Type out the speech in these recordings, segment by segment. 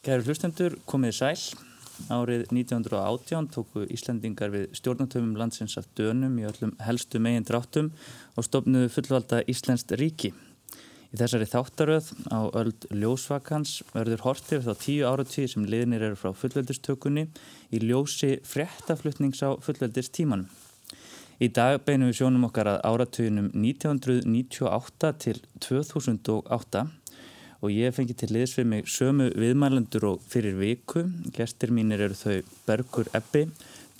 Kæru hlustendur, komið sæl. Árið 1918 tóku Íslandingar við stjórnatöfum landsins af dönum í öllum helstu megin dráttum og stofnuðu fullvalda Íslandst ríki. Í þessari þáttaröð á öld ljósvakans verður hortið þá tíu áratíð sem liðnir eru frá fullveldistökunni í ljósi fréttaflutnings á fullveldistímanum. Í dag beinum við sjónum okkar að áratíðunum 1998 til 2008 og ég fengi til liðs við mig sömu viðmælendur og fyrir viku. Gestir mínir eru þau Bergur Ebbi,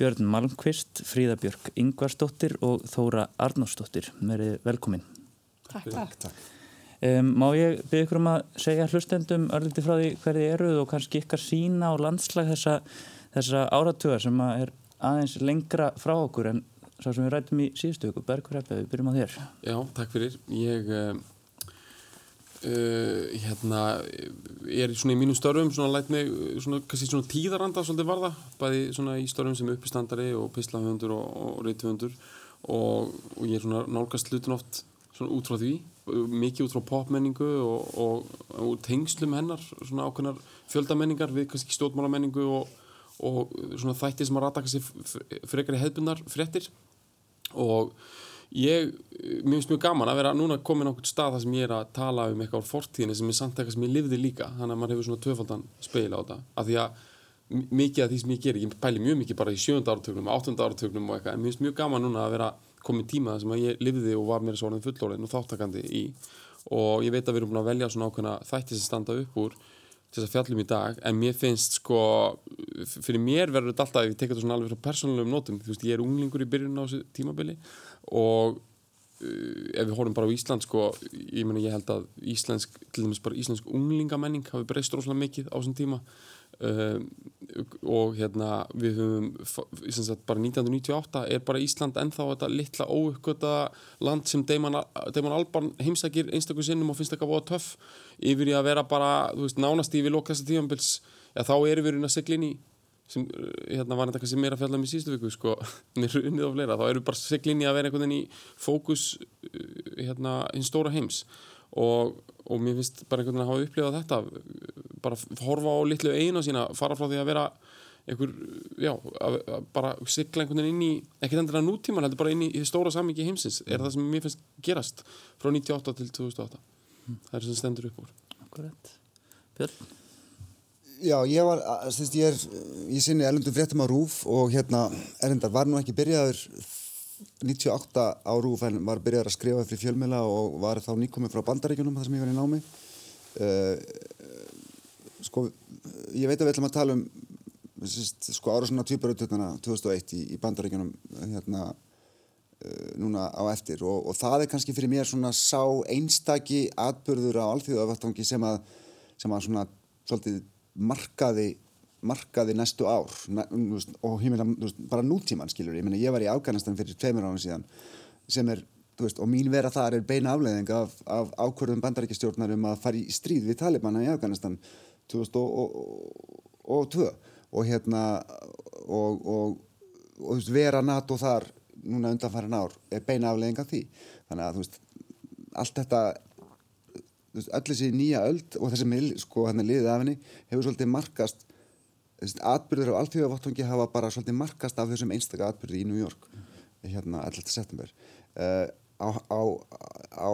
Björn Malmqvist, Fríða Björk Ingvarsdóttir og Þóra Arnósdóttir. Verið velkomin. Takk, takk. takk. Um, má ég byggja ykkur um að segja hlustendum örliti frá því hverði eruð og kannski ykkar sína og landslag þessa, þessa áratugar sem að er aðeins lengra frá okkur en svo sem við rætum í síðustu ykkur. Bergur Ebbi, við byrjum á þér. Já, takk fyrir. Ég... Um Uh, hérna er svona í mínum störfum svona læt mig svona, kannski svona tíðaranda svolítið varða bæði svona í störfum sem uppistandari og pislahöndur og, og reytuhöndur og, og ég er svona nálgast hlutin oft svona út frá því mikið út frá popmenningu og, og tengslum hennar svona ákveðnar fjöldamenningar við kannski stjórnmálamenningu og svona þætti sem að rata kannski frekar í hefbundar fréttir. Og ég, mér finnst mjög gaman að vera núna komin á einhvern stað þar sem ég er að tala um eitthvað á fortíðinni sem er samt eitthvað sem ég livði líka. Þannig að maður hefur svona tvöfaldan speil á þetta. Af því að mikið af því sem ég ger ég pæli mjög mikið bara í sjönda áratögnum áttunda áratögnum og eitthvað en mér finnst mjög gaman núna að vera komin tíma þar sem ég livði og var mér svona fullorðin og þáttakandi í. Og ég veit að við erum búin að velja svona ákveðna þætti sem standa upp úr til þess að fjallum í dag en mér finnst sko fyrir mér verður þetta alltaf ég tekja þetta svona alveg frá persónulegum nótum þú veist ég er unglingur í byrjun á þessu tímabili og uh, ef við horfum bara á Ísland sko ég, meni, ég held að íslensk íslensk unglingamenning hafi breyst rosalega mikið á þessum tíma. Uh, og hérna við höfum sagt, bara 1998 er bara Ísland ennþá þetta litla óuppgöta land sem Deiman Alban heimsækir einstaklega sinnum og finnst eitthvað búið töff yfir í að vera bara veist, nánast í við lokast tífambils ja, þá erum við að segla inn í sem hérna var þetta kannski meira að fjalla um í síðustu viku sko, með runnið og fleira þá við bara segla inn í að vera einhvern veginn í fókus hérna hinn stóra heims. Og, og mér finnst bara einhvern veginn að hafa upplifað þetta bara horfa á litlu einu sína fara frá því að vera einhver, já, að, að bara sigla einhvern veginn inn í, ekkert endur að nútíman heldur bara inn í stóra samingi heimsins er það sem mér finnst gerast frá 98 til 2008 mm. það er sem stendur upp úr. Akkurat. Björn Já, ég var, að ég er ég sinni erlendum fréttum á Rúf og hérna erlendar var nú ekki byrjaður 98 á Rúf en var byrjaður að skrifa fyrir fjölmjöla og var þá nýkomið frá bandaríkjunum þar sem ég var í námi. Uh, sko, ég veit að við ætlum að tala um sko ára svona týparautötuna 2001 í, í bandaríkjunum hérna uh, núna á eftir. Og, og það er kannski fyrir mér svona sá einstaki atbyrður á alþjóðavartangi sem að sem að svona svolítið markaði, markaði næstu ár. Og heimilega bara nútíman skilur ég, ég var í Afganistan fyrir tveimur ára síðan sem er, veist, og mín vera þar er beina afleðing af, af ákvörðum bandaríkistjórnar um að fara í stríð við Talibana í Afganistan 2002 og hérna og, og, og veist, vera NATO þar núna undanfærin ár er beina afleðing af því. Þannig að veist, allt þetta öll þessi nýja öld og þessi mil, sko, hann er liðið af henni hefur svolítið markast atbyrður á alltíðavottungi hafa bara svolítið markast af þessum einstaka atbyrði í New York hérna 11. september uh, á, á, á,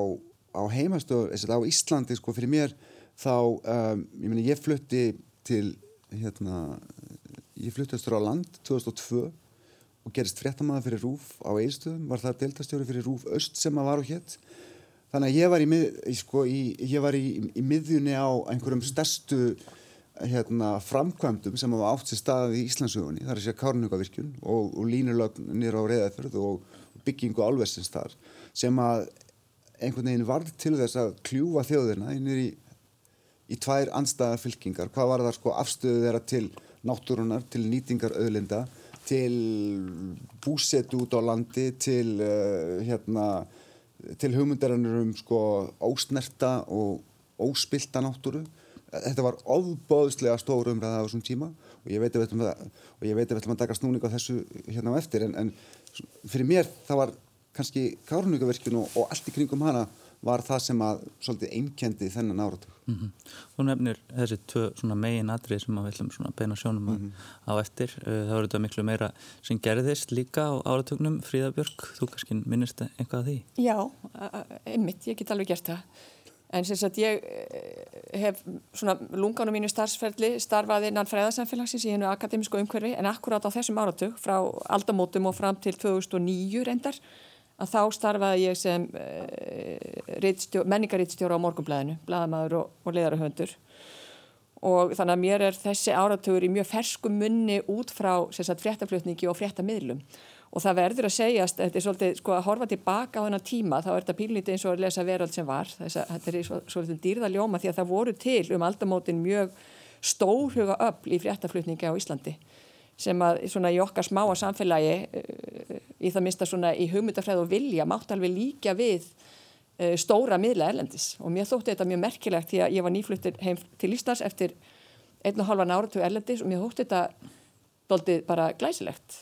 á heimastu á Íslandi, sko, fyrir mér þá, um, ég meni, ég flutti til, hérna ég flutti östur á land 2002 og gerist fréttamaður fyrir Rúf á Eistöðum, var það deltastjóri fyrir Rúf Öst sem að var og hétt þannig að ég var í, mið, sko, í, ég var í, í miðjunni á einhverjum stærstu hérna, framkvæmdum sem hafa átt sér staðið í Íslandsögunni, það er að segja Kárnugavirkjun og, og línulögn nýra á Reðafjörð og byggingu álversins þar sem að einhvern veginn varð til þess að kljúa þjóðina í, í tvær andstæða fylkingar, hvað var það sko afstöðu þeirra til náttúrunar, til nýtingar öðlinda, til búsetu út á landi, til uh, hérna til hugmyndarannir um sko ósnerta og óspilta náttúru. Þetta var ofbóðslega stór umræða á þessum tíma og ég veit að við ætlum að, taka snúning á þessu hérna á eftir en, en fyrir mér það var kannski Kárnvíkaverkjun og, og allt í kringum hana var það sem að svolítið einkendi þennan áratug. Mm -hmm. Þú nefnir þessi tvö megin atrið sem við ætlum að beina sjónum mm -hmm. á eftir. Uh, það voru þetta miklu meira sem gerðist líka á áratugnum. Fríðabjörg, þú kannski minnist einhvað af því? Já, einmitt, ég get alveg gert það. En sem sagt ég eh, hef svona lungan á mínu starfsferðli starfaði innan fræðarsamfélagsins í hennu akademísku umhverfi en akkurát á þessum áratug frá aldamótum og fram til 2009 reyndar að þá starfaði ég sem uh, menningarítstjóra á morgunblæðinu, blæðamæður og, og leðarahöndur og þannig að mér er þessi áratugur í mjög ferskum munni út frá fréttaflutningi og fréttamiðlum. Og það verður að segjast, þetta er svolítið sko að horfa tilbaka á þennan tíma, þá er þetta pílnítið eins og að lesa veröld sem var, Þess að, þetta er svolítið dýrðaljóma því að það voru til um aldamótin mjög stórhuga öll í fréttaflutningi á Íslandi sem að svona í okkar smáa samfélagi uh, í það mista svona í hugmyndafræð og vilja mátt alveg líka við uh, stóra miðla erlendis. Og mér þótti þetta mjög merkilegt því að ég var nýfluttir heim til Íslands eftir einn og halvan ára til erlendis og mér þótti þetta doldið bara glæsilegt.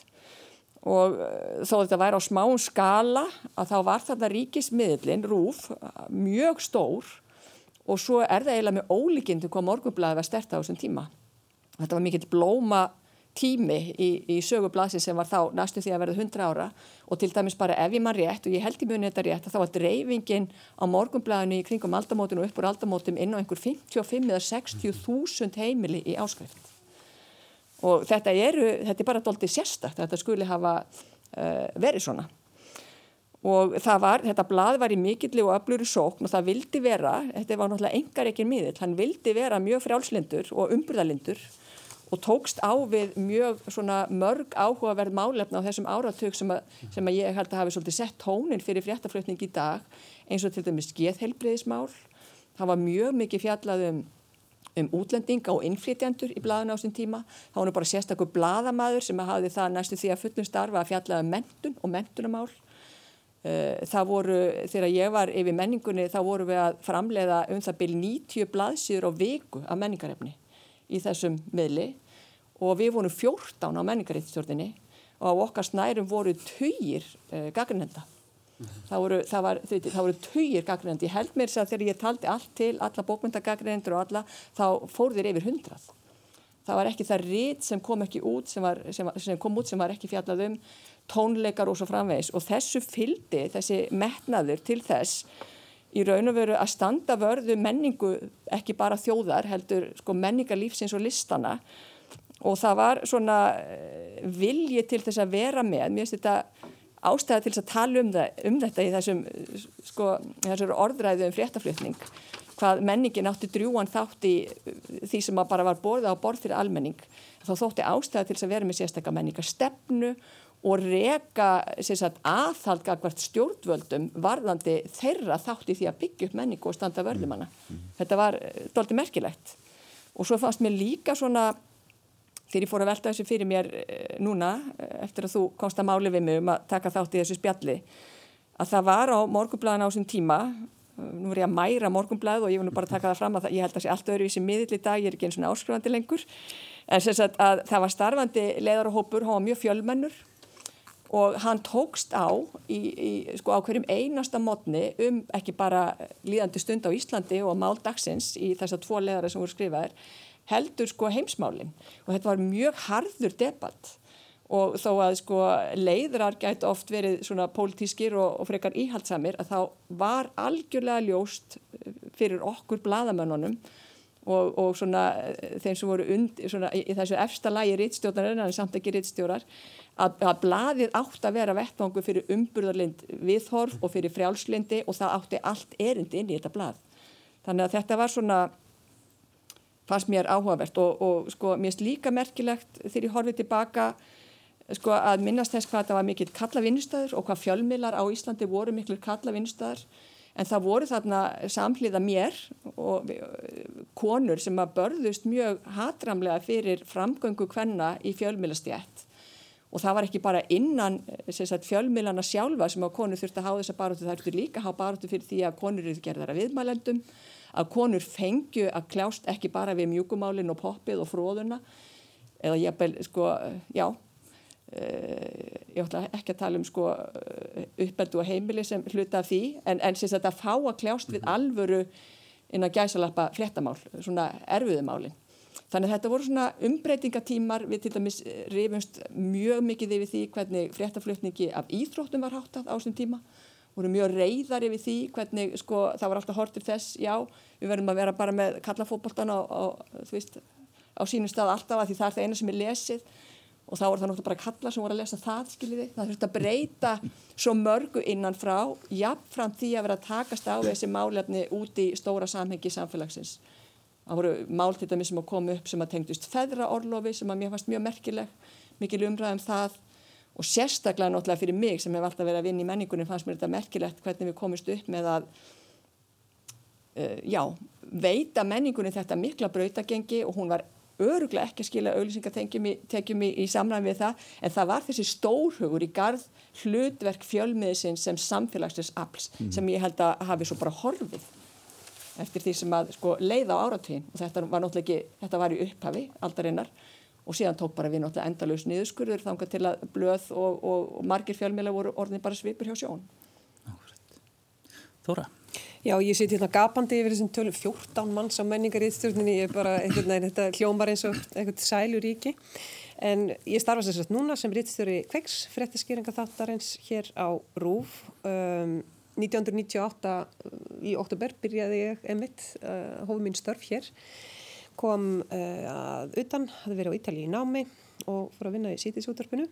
Og uh, þó þetta væri á smán skala að þá var þetta ríkismiðlin, rúf, mjög stór og svo er það eiginlega með ólíkindi hvað morgunblæði var sterta á þessum tíma. Þetta var mikill blóma tími í, í sögublasin sem var þá næstu því að verða 100 ára og til dæmis bara ef ég mann rétt og ég held í muni þetta rétt að þá var dreifingin á morgunblæðinu í kringum aldamótinu og uppur aldamótum inn á einhver 55 eða 60 þúsund heimili í áskrift. Og þetta, eru, þetta er bara doldið sérstakt að þetta skuli hafa uh, verið svona. Og það var, þetta blað var í mikilli og öfluri sókn og það vildi vera, þetta var náttúrulega engar ekki miðill, hann vildi vera mjög frjálslindur og umbrúðalindur og tókst á við mjög mörg áhugaverð málefna á þessum áratug sem, sem að ég held að hafi svolítið sett tónin fyrir fréttaflutning í dag eins og til dæmis geðhelbriðismál það var mjög mikið fjallað um, um útlendinga og innflytjandur í bladuna á sín tíma. Þá var nú bara sérstaklega bladamæður sem hafi það næstu því að fullum starfa að fjallað um mentun og mentunamál eh, það voru, þegar ég var yfir menningunni þá voru við að framleiða um það byrj 90 blaðsýður á viku af menningarefni í þessum miðli og við vorum 14 á menningaríðstjórnini og á okkar snærum voru töyir uh, gaggrinenda. Það voru, það, var, það voru töyir gaggrinendi. Ég held mér þess að þegar ég taldi allt til, alla bókmyndagaggrinendur og alla, þá fór þeir yfir hundrað. Það var ekki það rít sem kom ekki út, sem, var, sem, sem kom út sem var ekki fjallað um, tónleikar og svo framvegis og þessu fyldi, þessi metnaður til þess í raun og veru að standa vörðu menningu ekki bara þjóðar heldur sko menningarlífsins og listana og það var svona eh, vilji til þess að vera með mér finnst þetta ástæða til þess að tala um, það, um þetta í þessum sko, orðræðu um fréttaflutning hvað menningin átti drjúan þátt í því sem bara var borða á borð fyrir almenning þá þótti ástæða til þess að vera með sérstakka menningarstefnu og reka aðhaldgagvart stjórnvöldum varðandi þeirra þátti því að byggja upp menningu og standa vörðumanna. Mm. Þetta var eh, doldið merkilegt. Og svo fannst mér líka svona, þegar ég fór að velta þessu fyrir mér eh, núna, eh, eftir að þú komst að máli við mig um að taka þátt í þessu spjalli, að það var á morgunblæðan á þessum tíma, nú er ég að mæra morgunblæð og ég var nú bara taka það fram að það, ég held að það sé allt öðruvísi miðill í dag, ég er ekki eins og áskrifandi lengur, en sem sagt að það var starfandi leðar og hópur, hann var mjög fjölmennur og hann tókst á í, í, sko, á hverjum einasta mótni um ekki bara líðandi stund á Íslandi og máldagsins í þess að tvo leðara sem voru skrifaðir heldur sko heimsmálinn og þetta var mjög harður debatt og þó að sko leiðrar gæti oft verið svona pólitískir og, og frekar íhaldsamir að þá var algjörlega ljóst fyrir okkur bladamönnunum og, og svona þeim sem voru und, svona, í, í þessu efsta lægi rittstjórnar en samt ekki rittstjórar að, að bladið átt að vera vettvangu fyrir umburðarlind viðhorf og fyrir frjálslindi og það átti allt erindi inn í þetta blad. Þannig að þetta var svona, fannst mér áhugavert og, og sko mér finnst líka merkilegt þegar ég horfið tilbaka sko að minnast þess hvað þetta var mikill kallavinnstæður og hvað fjölmilar á Íslandi voru mikill kallavinnstæður en það voru þarna samhliða mér og konur sem að börðust mjög hatramlega fyrir framgöngu hvenna í fjölmilastjætt og það var ekki bara innan sagt, fjölmilana sjálfa sem að konur þurfti að hafa þessa baróttu, það þurfti líka að hafa baróttu fyrir því að konur eru gerðara viðmælendum, að konur fengju að kljást ekki bara við mjúkumálinn og poppið og fróðuna eða ég bel, sko, já ég ætla ekki að tala um sko uppeldu og heimili sem hluta af því en, en sem þetta fá að kljást við alvöru inn að gæsalappa fréttamál, svona erfiðumálinn. Þannig að þetta voru svona umbreytingatímar við til dæmis rifumst mjög mikið yfir því hvernig fréttaflutningi af íþróttum var háttað á þessum tíma voru mjög reyðar yfir því hvernig sko það var alltaf hortir þess já, við verðum að vera bara með kallafóboltan á, á, á sínum stað alltaf að því það er það eina sem er lesið. Og þá voru það náttúrulega bara kallar sem voru að lesa það skiljiði, það þurfti að breyta svo mörgu innan frá jafnfram því að vera að takast á þessi málefni út í stóra samhengi samfélagsins. Það voru mál til dæmis sem að koma upp sem að tengdust feðraorlofi sem að mér fannst mjög merkileg. Mikil umræðum það og sérstaklega náttúrulega fyrir mig sem hef alltaf verið að vinna í menningunum fannst mér þetta merkilegt hvernig við komist upp með að uh, já, veita menningunum þetta mikla brautagengi og hún var öruglega ekki að skila auðlýsingatekjum í, í, í samræmi við það. En það var þessi stórhugur í garð hlutverk fjölmiðsinn sem samfélagsins afls mm. sem ég held að hafi svo bara horfið eftir því sem að sko, leiða á áratvín og þetta var náttúrulega ekki, þetta var í upphafi aldarinnar og síðan tók bara við náttúrulega endalus niðurskurður þángar til að blöð og, og, og margir fjölmjöla voru orðin bara svipur hjá sjón. Þóra? Já, ég seti hérna gapandi yfir þessum tölum 14 manns á menningar í stjórninni, ég er bara einhvern veginn, þetta hljómar eins og eitthvað sælur ríki, en ég starfa sérstaklega núna sem rittstjóri Kveiks, frettiskýringa þáttarins hér á Rúf. Um, 1998 í oktober byrjaði ég emitt, uh, hófum mín störf hér kom uh, að utan, hafði verið á Ítali í námi og fór að vinna í sítisútarpinu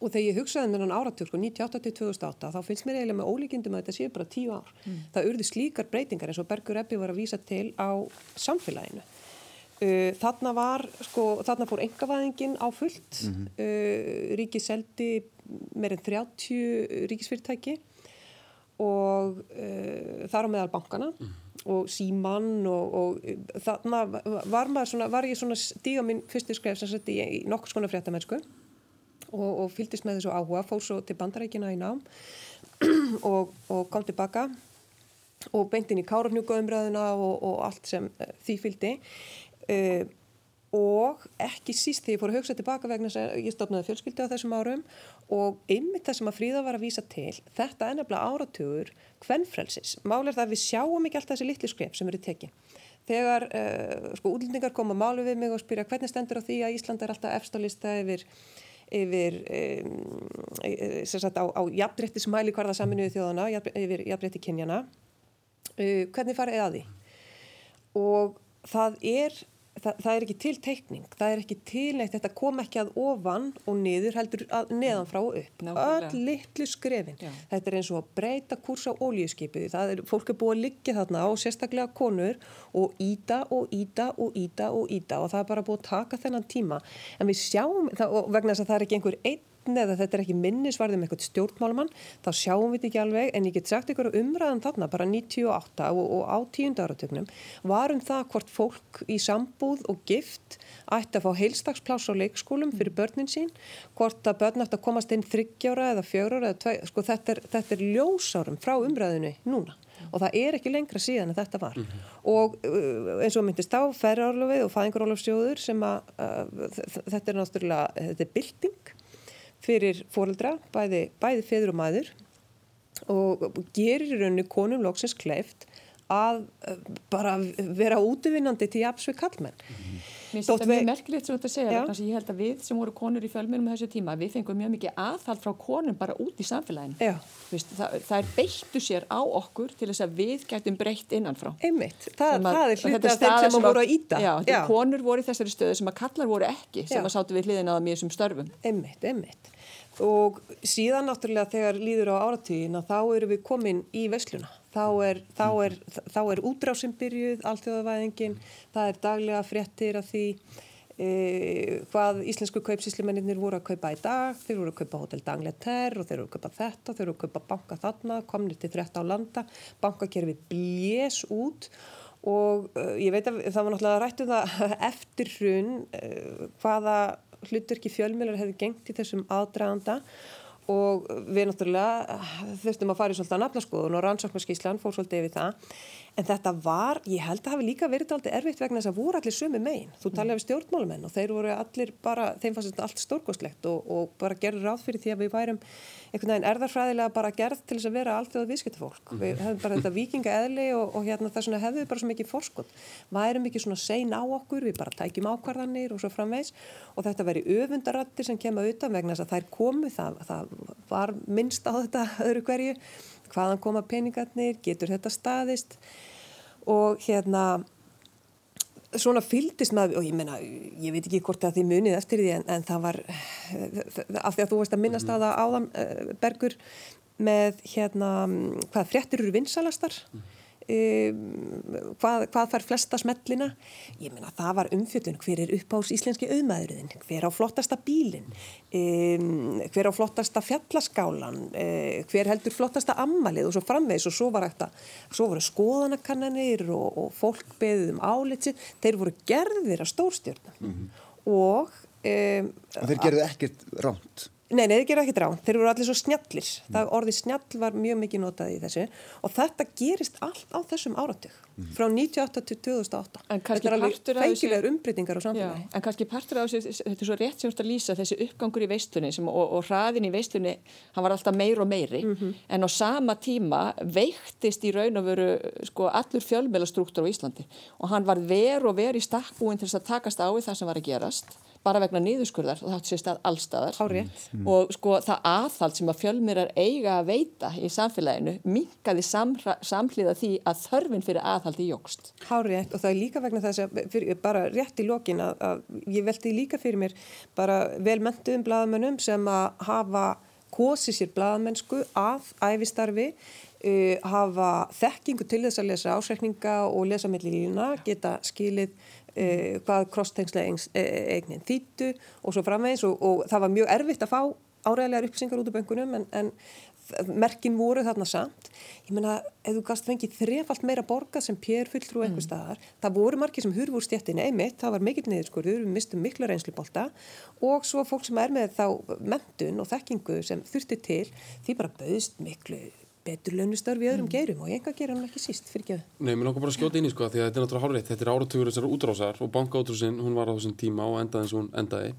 og þegar ég hugsaði með hann áratur sko 98-2008 þá finnst mér eiginlega með ólíkindum að þetta séu bara tíu ár. Mm. það urði slíkar breytingar eins og Bergur Eppi var að vísa til á samfélaginu. Uh, þarna var sko, þarna fór engavæðingin á fullt. Mm -hmm. uh, ríki seldi meirinn 30 ríkisfyrirtæki og þar á meðal bankana. Mm og símann og, og þarna var, svona, var ég svona stíga minn fyrstu skref sem sett í, nokkur skona fréttamennsku og, og fylgist með þessu áhuga, fór svo til bandarækina í nám og, og kom tilbaka og beint inn í kárafnjúkaumræðuna og allt sem uh, því fylgdi. Uh, og ekki síst þegar ég fór að hugsa tilbaka vegna þess að ég stofnaði fjölskyldi á þessum árum og einmitt það sem að Fríða var að vísa til þetta er nefnilega áratugur hvernfrelsis. Mál er það að við sjáum ekki alltaf þessi litli skref sem eru tekið. Þegar uh, sko útlendingar koma málu við mig og spyrja hvernig stendur á því að Ísland er alltaf efstalista yfir yfir um, sagt, á, á jafnréttismæli hvarða saminuðu þjóðana, yfir jafnrétti kynjana uh, hvernig farið að því og það er það, það er ekki til teikning, það er ekki til neitt, þetta kom ekki að ofan og niður heldur að neðan frá og upp Nákvæmlega. öll litlu skrefin Já. þetta er eins og að breyta kurs á ólíuskipiði það er, fólk er búið að liggja þarna á sérstaklega konur og íta og íta og íta og íta og það er bara búið að taka þennan tíma en við sjáum, það, vegna þess að það er ekki einhver einn eða þetta er ekki minnisvarðið með eitthvað stjórnmálumann þá sjáum við þetta ekki alveg en ég get sagt ykkur umræðan þarna bara 98 og, og á tíundaratögnum varum það hvort fólk í sambúð og gift ætti að fá heilstagsplás á leikskólum fyrir börnin sín hvort að börn ætti að komast inn þryggjára eða fjögur eða tvei sko þetta er, þetta er ljósárum frá umræðinu núna. Og það er ekki lengra síðan en þetta var. Mm -hmm. og uh, eins og myndist á ferrarólofið og fæðingarólofsjóður sem að uh, þetta er náttúrulega, þetta er bilding fyrir fóreldra, bæði, bæði feður og maður og gerir í rauninu konum loksins kleift að eh, bara vera útvinnandi til jafs við kallmenn. Mm -hmm. Mér finnst þetta mjög merkilegt sem þú ert að segja þannig að ég held að við sem voru konur í fjölmjölum með þessu tíma, við fengum mjög mikið aðhald frá konum bara út í samfélaginu. Vist, það, það er beittu sér á okkur til þess að við gætum breytt innanfrá. Einmitt, það, að, það er hluti af þeim sem, sem voru að íta. Já, já. konur voru í þessari stöðu sem að kallar voru ekki sem já. að sátu við hliðin að mjög sem störfum. Einmitt, einmitt og síðan náttúrulega þegar líður á áratvíðina þá eru við komin í vesluna þá er, þá er, þá er útrásin byrjuð, alltjóðavæðingin það er daglega fréttir af því e, hvað íslensku kaupsíslimennir voru að kaupa í dag. Þeir voru að kaupa Hotel Dangleter og þeir voru að kaupa þetta, þeir voru að kaupa banka þarna komnir til 13 landa, bankakerfi blés út og uh, ég veit að það var náttúrulega rættu um eftir hrun uh, hvaða hlutverki fjölmjölar hefði gengt í þessum aðdraganda og við náttúrulega þurftum að fara í svolítið að naflaskoðun og rannsóknarskíslan fór svolítið yfir það en þetta var, ég held að hafi líka verið aldrei erfitt vegna þess að voru allir sumi megin þú talaði við stjórnmálumenn og þeir voru allir bara, þeim fannst allt stórgóðslegt og, og bara gerður ráð fyrir því að við værum einhvern veginn erðarfræðilega bara gerð til þess að vera alltaf viðskiptafólk. Mm. Við hefðum bara þetta vikinga eðli og, og hérna það svona hefðu bara svo mikið forskot. Værum ekki svona sein á okkur, við bara tækjum ákvarðanir og svo framvegs og þetta veri öfundarattir sem kemur auðvitað vegna þess að þær komu, það, það var minnst á þetta öðru hverju, hvaðan koma peningarnir, getur þetta staðist? Og hérna svona fyldist maður og ég menna, ég veit ekki hvort að þið munið eftir því en, en það var af því að þú veist að minnast að það áðan Bergur með hérna, hvað fréttir eru vinsalastar mm. Um, hvað, hvað fær flesta smellina? Ég meina það var umfjöldun hver er uppáðs íslenski auðmaðurinn hver á flottasta bílin um, hver á flottasta fjallaskálan uh, hver heldur flottasta ammalið og svo framvegs og svo var þetta svo voru skoðanakannanir og, og fólk beðið um álitsi þeir voru gerðir af stórstjórnum mm -hmm. og um, og þeir gerðu ekkert ránt Nei, nei, þeir gera ekkert rán. Þeir eru allir svo snjallir. Það orðið snjall var mjög mikið notað í þessu og þetta gerist allt á þessum áratug mm. frá 98 til 2008. Þetta er alveg feikilegur umbreytingar á samfélagi. En kannski partur af þessu, þetta er svo rétt semst að lýsa þessi uppgangur í veistunni sem, og, og hraðin í veistunni, hann var alltaf meir og meiri mm -hmm. en á sama tíma veiktist í raun og veru sko, allur fjölmjölastruktúr á Íslandi og hann var ver og ver í stakkbúin til þess að takast á það sem var að gerast bara vegna nýðuskurðar og það átt sér stað allstaðar mm. og sko það aðhald sem að fjölmyrar eiga að veita í samfélaginu minkaði samhliða því að þörfin fyrir aðhaldi jógst. Hárétt og það er líka vegna þess að fyrir, bara rétt í lokin að, að ég veldi líka fyrir mér bara velmentuðum bladamönnum sem að hafa kosið sér bladamennsku af æfistarfi Uh, hafa þekkingu til þess að lesa ásreikninga og lesa mellir lína, geta skilið uh, hvað krosstengslega eignin þýttu og svo framvegis og, og það var mjög erfitt að fá áræðilegar upplýsingar út af böngunum en, en merkin voru þarna samt ég menna, ef þú gast fengið þrefalt meira borgað sem pér fulltrú eitthvað mm. staðar það voru margir sem hurfur stjættin einmitt það var mikill niðurskurður, við mistum miklu reynslubólta og svo fólk sem er með þá mentun og þekkingu sem þurfti til því bara bauðst miklu betur launustörfi í öðrum mm. geirum og ég enga gera hann ekki síst fyrir ekki að. Nei, mér langar bara að skjóta inn í sko því að þetta er náttúrulega hálfreitt, þetta er áratugur þessar útrásar og bankaútrásin, hún var á þessum tíma og endaði eins og hún endaði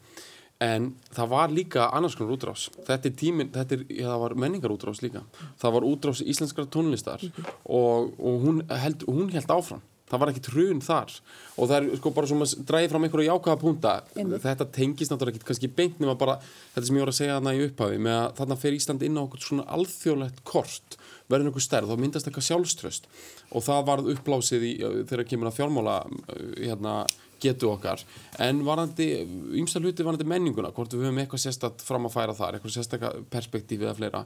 en það var líka annars konar útrás þetta er tímin, þetta er, já það var menningarútrás líka, það var útrás íslenskara tónlistar mm -hmm. og, og hún, held, hún held áfram það var ekki trun þar. Og það er sko bara sem að dræði fram einhverju jákaða punta. Þetta tengist náttúrulega ekki kannski beint nema bara þetta sem ég voru að segja þarna í upphafi með að þarna fer Ísland inn á okkur svona alþjóðlegt kort verður einhver stærð, þá myndast eitthvað sjálfströst. Og það varð uppblásið í, þegar kemur að fjármála hérna, getu okkar. En varandi, ymsta hluti varandi menninguna hvort við höfum eitthvað sérstatt fram að færa þar eitthvað sérstakka perspektífið eða fleira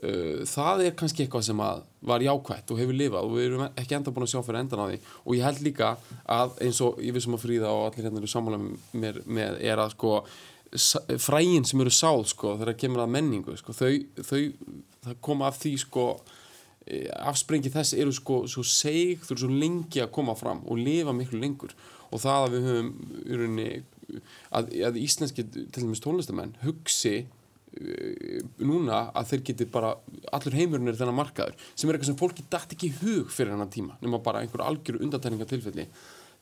það er kannski eitthvað sem var jákvægt og hefur lifað og við erum ekki enda búin að sjá fyrir endan á því. Og ég held líka að eins og ég vissum að Fríða og allir hérna eru sammála með, með er að sko frægin sem eru sáð sko þegar kemur að menningu sko þau, þau koma af því sko e, afsprengi þess eru sko svo seg, þú eru svo lengi að koma fram og lifa miklu lengur. Og það að við höfum rauninni, að, að íslenski til dæmis tónlistamenn hugsi Eh, núna að þeir geti bara allur heimurinn er þennan markaður sem er eitthvað sem fólki dætt ekki í hug fyrir hennan tíma nema bara einhverju algjöru undatæringa tilfelli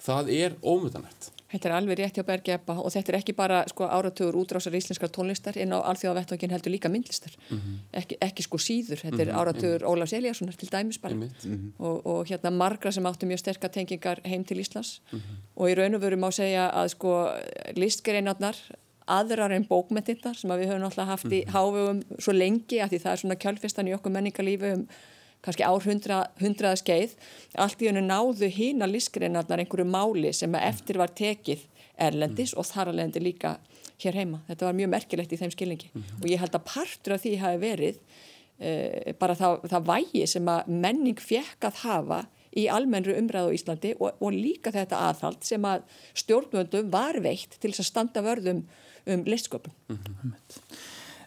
það er ómyndanætt Þetta er alveg rétt hjá Bergi Ebba og þetta er ekki bara sko, áratögur útrásar íslenskar tónlistar en á alþjóðavettvögin heldur líka myndlistar mm -hmm. ekki, ekki sko síður, þetta mm -hmm. er mhm. áratögur Ólafs Eliassonar til dæmis bara mm -hmm. og, og hérna margra sem áttu mjög sterkar tengingar heim til Íslands mhm. og í raun og veru má segja að sko listgreinarnar aðrar en bókmentinnar sem við höfum alltaf haft í mhm. hávegum svo lengi að því það er svona kjálfistan í okkur menningarlífi um kannski ár hundra, hundraða skeið allt í hennu náðu hína lískreinarnar einhverju máli sem eftir var tekið erlendis og þar alveg líka hér heima. Þetta var mjög merkilegt í þeim skilningi mm og ég held að partur af því hafi verið uh, bara það, það vægi sem að menning fekk að hafa í almennru umræðu í Íslandi og, og líka þetta aðhald sem að stjórnvöndum var veitt til þess að standa vörðum um listsköpun. Mm -hmm.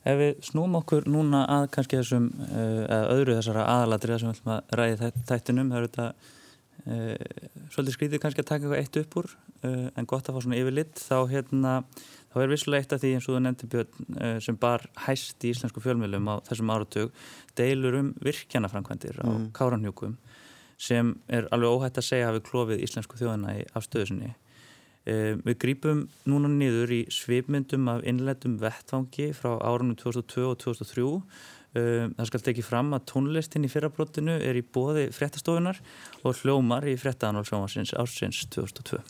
Ef við snúum okkur núna að kannski þessum uh, öðru þessara aðalatri sem við ætlum að ræði þættinum, það eru þetta Svolítið skrítið kannski að taka eitthvað eitt upp úr en gott að fá svona yfirlitt þá hérna þá er vissulega eitt af því eins og þú nefndi Björn sem bar hæst í íslensku fjölmjölum á þessum áratug deilur um virkjanafrankvendir á mm. káranhjúkum sem er alveg óhætt að segja hafi klófið íslensku þjóðana í afstöðusinni við grípum núna niður í svipmyndum af innletum vettfangi frá árunum 2002 og 2003. Um, það skal tekið fram að tónlistin í fyrrabrótinu er í bóði fréttastofunar og hljómar í fréttaðanálsjómasins ársins 2002.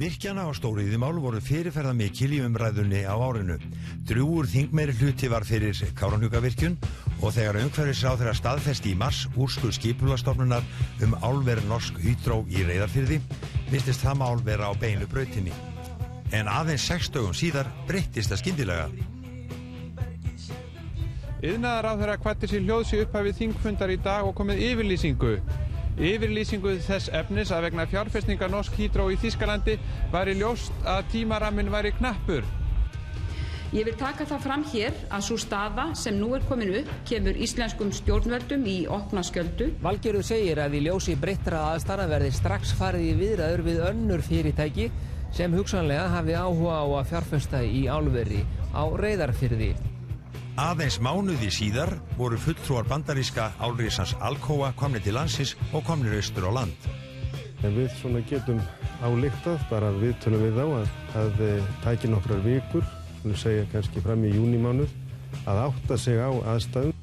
Virkjana á stóriðimál voru fyrirferða mikil í umræðunni á árinu. Drúur þingmeiri hluti var fyrir Káranhugavirkjun og þegar umhverfis á þeirra staðfesti í mars úrskuð skipulastofnunar um álver norsk hýtró í reyðarfyrði mistist það mál vera á beinu brautinni. En aðeins sex dögum síðar breyttist það skindilega. Yðnaðar á þeirra kvættir sér hljóðsi upphæfið þingfundar í dag og komið yfirlýsingu Yfirlýsingu þess efnis að vegna fjárfestninga Norsk Hydro í Þískalandi var í ljóst að tímaraminn væri knappur. Ég vil taka það fram hér að svo staða sem nú er komin upp kemur íslenskum stjórnvöldum í opna sköldu. Valgerður segir að í ljósi breyttra aðstara verði strax farið í viðræður við önnur fyrirtæki sem hugsanlega hafi áhuga á að fjárfesta í álveri á reyðarfyrði. Aðeins mánuði síðar voru fulltrúar bandaríska álriðsans Alcoa komni til landsins og komnir austur á land. En við svona getum álíktað, bara við tölum við á að það tækir nokkrar vikur, svona segja kannski fram í júnimánuð, að átta sig á aðstæðum.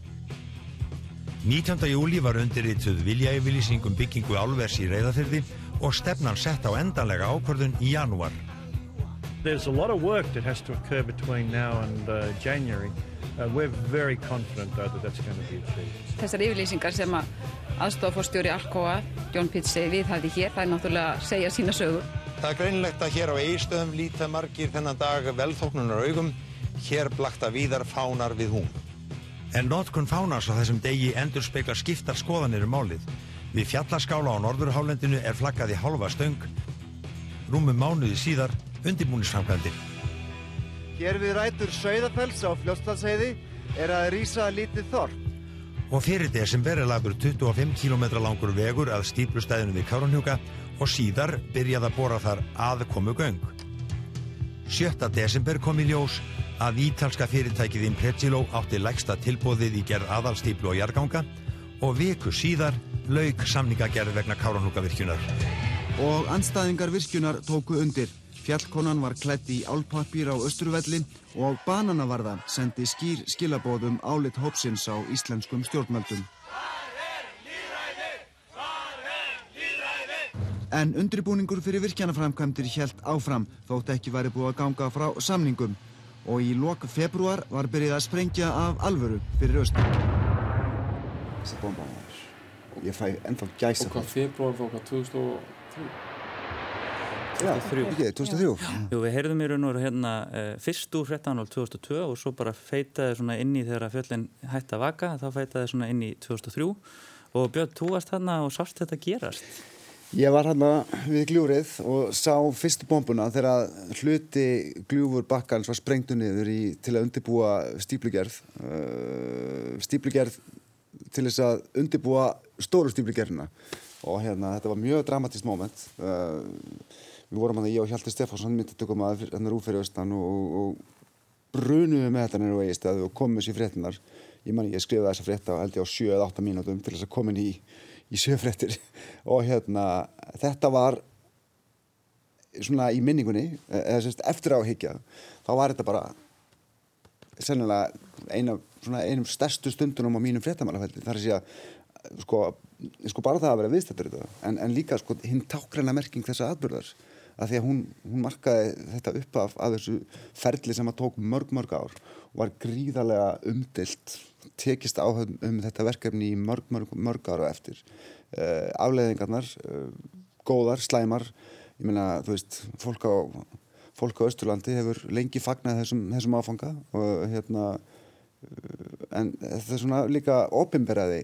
19. júli var undirrituð viljaeyfylýsingum byggingu álvers í reyðafyrði og stefnan sett á endanlega ákvörðun í janúar. There's a lot of work that has to occur between now and uh, January. Uh, we're very confident though that that's going to be achieved. Þessar yfirlýsingar sem að aðstofórstjóri Alcoa, John Pittsey, við hæði hér, það er náttúrulega að segja sína sögur. Það er greinlegt að hér á eigistöðum líta margir þennan dag velþóknunar augum, hér blakta víðar fánar við hún. En notkun fánars á þessum degi endur speiklar skiptar skoðanir um málið. Við fjallaskála á Norðurhálendinu er flaggaði halva stöng, rúmum mánuði síðar undirbúnisframkvæmdir. Hér við rætur Sauðafells á Fljóstaðsheiði er að rýsa lítið þorp. Og fyrir desember er lagur 25 km langur vegur að stíplustæðinu við Káranhjúka og síðar byrjaði að bóra þar aðkomu göng. 7. desember kom í ljós að ítalska fyrirtækið Imprezilo átti lægsta tilbóðið í gerð aðalstíplu og jarganga og viku síðar laug samningagerð vegna Káranhjúka virkjunar. Og anstæðingar virkjunar tóku undir. Fjallkonan var klætt í álpappir á Östurvelli og bananavarða sendi skýr skilabóðum álit hópsins á íslenskum stjórnvöldum. En undribúningur fyrir virkjanaframkvæmdir helt áfram þótt ekki væri búið að ganga frá samningum og í lok februar var byrjið að sprengja af alvöru fyrir Östur. Þessi bomba var, ég fæ ennþá gæsa það. Og hvað februar hvað 2003? Já, 2003. Jú, við heyrðum í raun og hérna uh, fyrst úr 13.2002 og svo bara feitaði svona inn í þegar fjöllin hætti að vaka, þá feitaði svona inn í 2003 og Björn, þú varst hérna og sást þetta gerast. Ég var hérna við gljúrið og sá fyrstu bombuna þegar hluti gljúfur bakkans var sprengtu niður í, til að undirbúa stíplugerð, uh, stíplugerð til þess að undirbúa stóru stíplugerðina og hérna þetta var mjög dramatískt móment. Uh, við vorum að ég og Hjalti Stefánsson myndatökum að hann er úfyrir austan og, og, brunuðum með þetta nýru eigistæðu og komum þessi fréttinar ég man ég skrifaði þessa frétta held ég á 7 eða 8 mínútum til þess að komin í, í sjöfréttir og hérna þetta var svona í minningunni eða semst eftir áhyggja þá var þetta bara sennilega eina, einum stærstu stundunum á mínum fréttamælafeldi þar að segja sko, sko bara það að vera viðstættur en, en líka sko hinn tákrenna merking þessa atbyrðar að því að hún, hún markaði þetta upp af að þessu ferli sem að tók mörg mörg ár og var gríðarlega umdilt tekist áhugum um þetta verkefni í mörg mörg mörg ára eftir. Uh, afleiðingarnar uh, góðar, slæmar. Ég meina, þú veist, fólk á fólk á Östurlandi hefur lengi fagnað þessum, þessum áfanga og hérna uh, en þetta er svona líka ofinberaði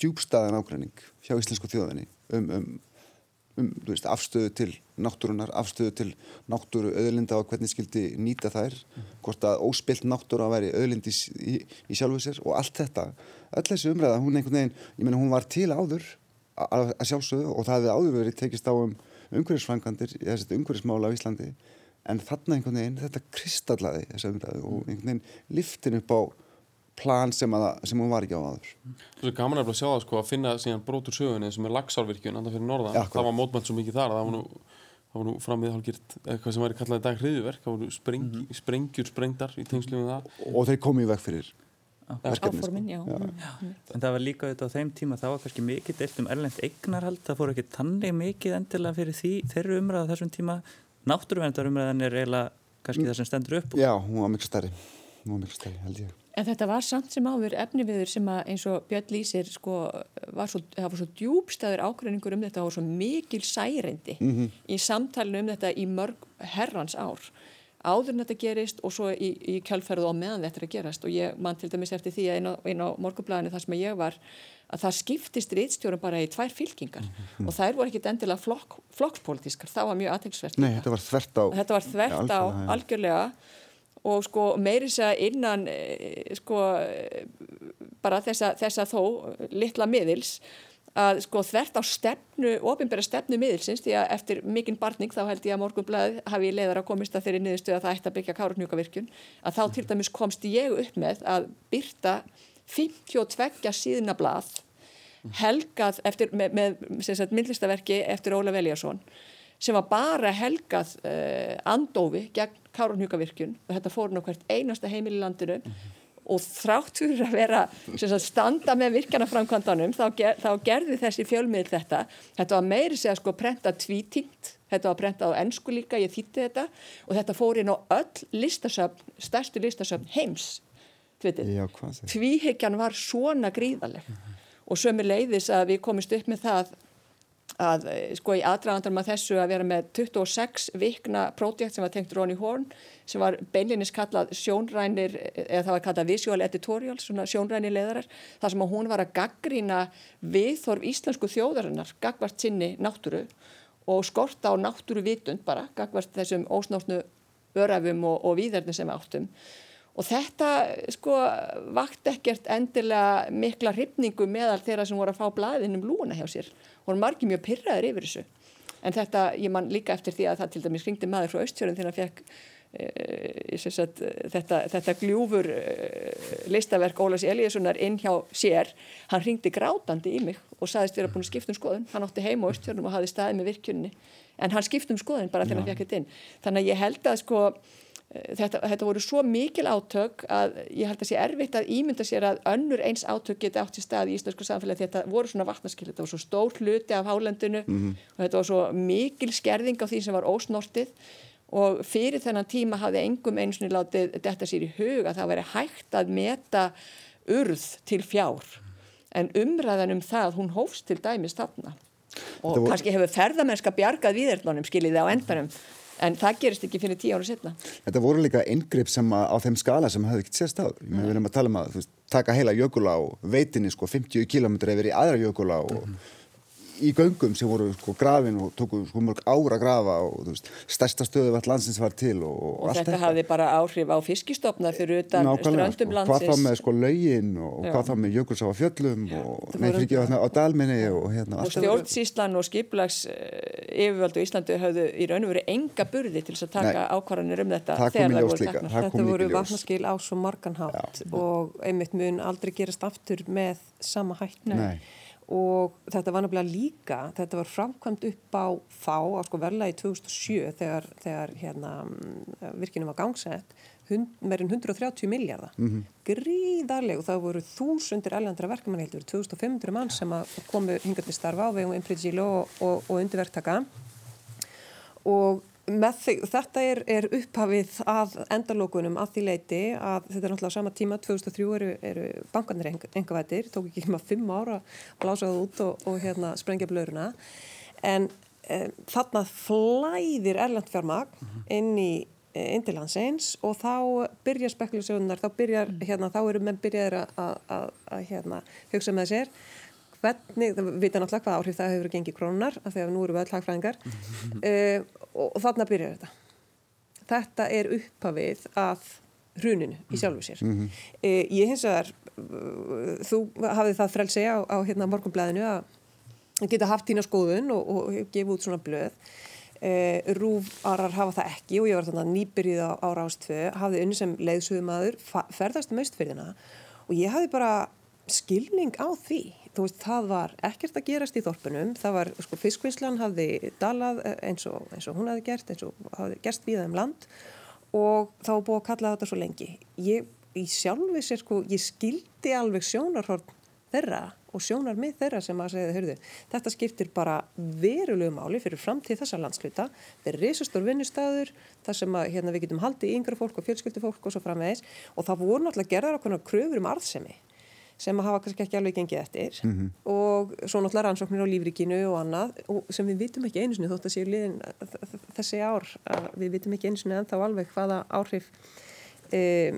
djúbstæðan ágræning hjá Íslensku þjóðinni um, um um veist, afstöðu til náttúrunar, afstöðu til náttúru öðlinda og hvernig skildi nýta þær hvort að óspilt náttúru að veri öðlindi í, í sjálfu sér og allt þetta. Öll þessi umræða, hún einhvern veginn, ég menna hún var til áður að, að sjálfsögðu og það hefði áður verið tekist á um umhverfisfrangandir í þessi umhverfismála á Íslandi. En þarna einhvern veginn þetta kristallaði þessu umræðu og einhvern veginn liftin upp á plan sem, að, sem hún var ekki á aður Svo gaman að sjá það sko að finna síðan brótur sögunni sem er lagsárvirkjun andan fyrir norðan, ja, það var mótmænt svo mikið þar það var nú, það var nú framið hálfgjört eitthvað sem væri kallað í dag hriðverk það voru spreng, mm -hmm. sprengjur sprengdar í tengslu með það. Og þeir komið í veg fyrir áformin, já. Já. já en það var líka auðvitað á þeim tíma það var kannski mikið deilt um erlend eignarhald. Það fór ekki tannig mikið endilega fyrir því þeirra umræða þessum tíma. Náttúruvendarumræðan er eiginlega kannski það sem stendur upp Já, hún var miklu stærri, hún var miklu stærri held ég En þetta var samt sem áður efniviður sem að eins og Björn Lýsir sko var svo, það var svo djúbstæður ákveðningur um þetta og svo mikil særeindi mm -hmm. í samtalinu um þetta í mörg herrans ár. Áður en þetta gerist og svo í, í kjálferðu og meðan þetta er að gerast. Og ég mann til dæmis eftir því að einn á, á morgublaðinu þar sem ég var að það skiptist rítstjórum bara í tvær fylkingar. Mm -hmm. og þær voru ekkit endilega flokk, flokkspolítiskar, það var mjög aðtæksvert Nei, þetta var þvert á Þetta var þvert á algjörlega og sko meiri segja innan sko bara þessa, þessa þó litla miðils að sko þvert á stefnu, ofinbæra stefnu miðilsins því að eftir mikinn barning þá held ég að morgunblæð hafi ég leiðar að komist að þeirri niðurstu að það ætti að byggja kárunhjúkavirkjun að þá til dæmis komst ég upp með að byrta 52 síðna blað helgað eftir, með, með myndlistaverki eftir Óla Veljarsson sem var bara helgað uh, andófi gegn kárunhjúkavirkjun og þetta fór nú hvert einasta heimil í landinu. Mm -hmm og þrátt fyrir að vera sagt, standa með virkjanaframkvæmdanum þá, ger, þá gerði þessi fjölmiðl þetta. Þetta var meiri segja sko prenta tvítingt þetta var prentað á ennsku líka, ég þýtti þetta. Og þetta fór inn á öll listasöfn, stærstu listasöfn heims tvíhyggjan var svona gríðaleg mm -hmm. og sömur leiðis að við komist upp með það að sko í aðdragandar með þessu að vera með 26 vikna prójekt sem var tengt Ronny Horn sem var beinlinis kallað sjónrænir eða það var kallað visual editorial svona sjónrænir leðarar þar sem hún var að gaggrína viðþorf íslensku þjóðarinnar gagvart sinni náttúru og skorta á náttúru vitund bara gagvart þessum ósnáttnu örafum og, og výðarnir sem áttum. Og þetta sko vakt ekkert endilega mikla hrifningu meðal þeirra sem voru að fá blæðinum lúna hjá sér hann margir mjög pyrraður yfir þessu. En þetta, ég man líka eftir því að það til dæmis ringdi maður frá Östfjörðin þegar hann fekk e, sagt, þetta, þetta gljúfur e, listaverk Ólas Eliassonar inn hjá sér. Hann ringdi grátandi í mig og saðist að búin að skipta um skoðun. Hann átti heim á Östfjörðin og hafi staðið með virkjunni en hann skipta um skoðun bara þegar hann fekk þetta inn. Þannig að ég held að sko Þetta, þetta voru svo mikil átök að ég held að sé erfitt að ímynda sér að önnur eins átök geti átt í stað í íslensku samfélagi þetta voru svona vatnaskil, þetta var svo stór hluti af hálendinu mm -hmm. og þetta var svo mikil skerðing á því sem var ósnortið. Og fyrir þennan tíma hafði engum eins og látið þetta sér í hug að það veri hægt að meta urð til fjár. En umræðan um það hún hófst til dæmis þarna. Og voru... kannski hefur ferðamennska bjargað viðerlunum skiljiði á endanum en það gerist ekki fyrir tíu ára setna. Þetta voru líka yngripp sem að, á þeim skala sem hafði ekkert sérst á. Við erum að tala um að veist, taka heila jökula á veitinni sko 50 km yfir í aðra jökula og mm -hmm í göngum sem voru sko grafin og tóku sko mörg ára að grafa og þú veist, stærsta stöðu vall landsins var til og, og, og þetta hafði bara áhrif á fiskistofnar fyrir utan ströndum sko, landsins hvað þá með sko laugin og Já. hvað þá með jökulsáfa fjöllum og nefnir ekki á dalminni og hérna og stjórnsíslan og skiplags eh, yfirvöldu í Íslandu hafðu í raun og veru enga burði til að taka ákvarðanir um þetta þegar það voru taknar þetta voru vatnaskil á svo marganhátt og einmitt mun aldrei gerast aftur með sama hætt Nei og þetta var nefnilega líka, þetta var framkvæmt upp á þá á sko verla í 2007 þegar, þegar hérna, virkinu var gangsett meirinn 130 miljardar mm -hmm. gríðarleg. Og það voru þúsundir ellandra verkefmanheildur, 2500 mann sem komu hingað til starfa á vegum Impregilo og, og, og undirverktaka. Og Þig, þetta er, er upphafið að endalókunum að því leiti að þetta er náttúrulega sama tíma, 2003 eru, eru bankanir engavættir, tók ekki ekki maður fimm ára að blása það út og, og hérna, sprengja blöðurna en e, þarna flæðir erlandfjármag mhm. inn í e, indilandsins og þá byrja spekulasjónar, þá byrjar mhm. hérna, þá eru menn byrjaðir að hérna, hugsa með sér hvernig, það vita náttúrulega hvað áhrif það hefur gengið krónar, af því að nú eru við öll hagfræðingar uh, og, og þarna byrjar þetta þetta er upphafið af hruninu í mhm. sjálfu sér mm -hmm. uh, ég hins vegar uh, þú hafið það frelsi á, á hérna morgunblæðinu að geta haft tína skoðun og, og gefa út svona blöð. Uh, Rúfarar hafa það ekki og ég var þarna nýbyrjuð á, á Rástvö, hafði unni sem leiðsögumæður, ferðast um austfyrðina og ég hafði bara skilning á því. Þú veist, það var ekkert að gerast í þorpunum, það var, sko, fiskvinnslan hafði dalað eins og, eins og hún hafði gert, eins og hafði gerst við um land. Og þá búið að kalla þetta svo lengi. Ég, í sjálfi sér, sko, ég skildi alveg sjónarhorn þeirra og sjónar mið þeirra sem að segja, heyrðu, þetta skiptir bara verulegu máli fyrir framtíð þessa landsluta, þetta er risastór vinnustæður, þar sem að hérna, við getum haldið yngra fólk og fjölskyldufólk og svo framvegis. Og það voru náttúrulega gerðar okkur kröfur um arðsemi sem að hafa kannski ekki alveg gengið eftir. Mm -hmm. og svo náttúrulega rannsóknir á lífrikinu og annað og sem við vitum ekki einu sinni þótt að séu liðin þessi ár við vitum ekki einu sinni ennþá alveg hvaða áhrif e,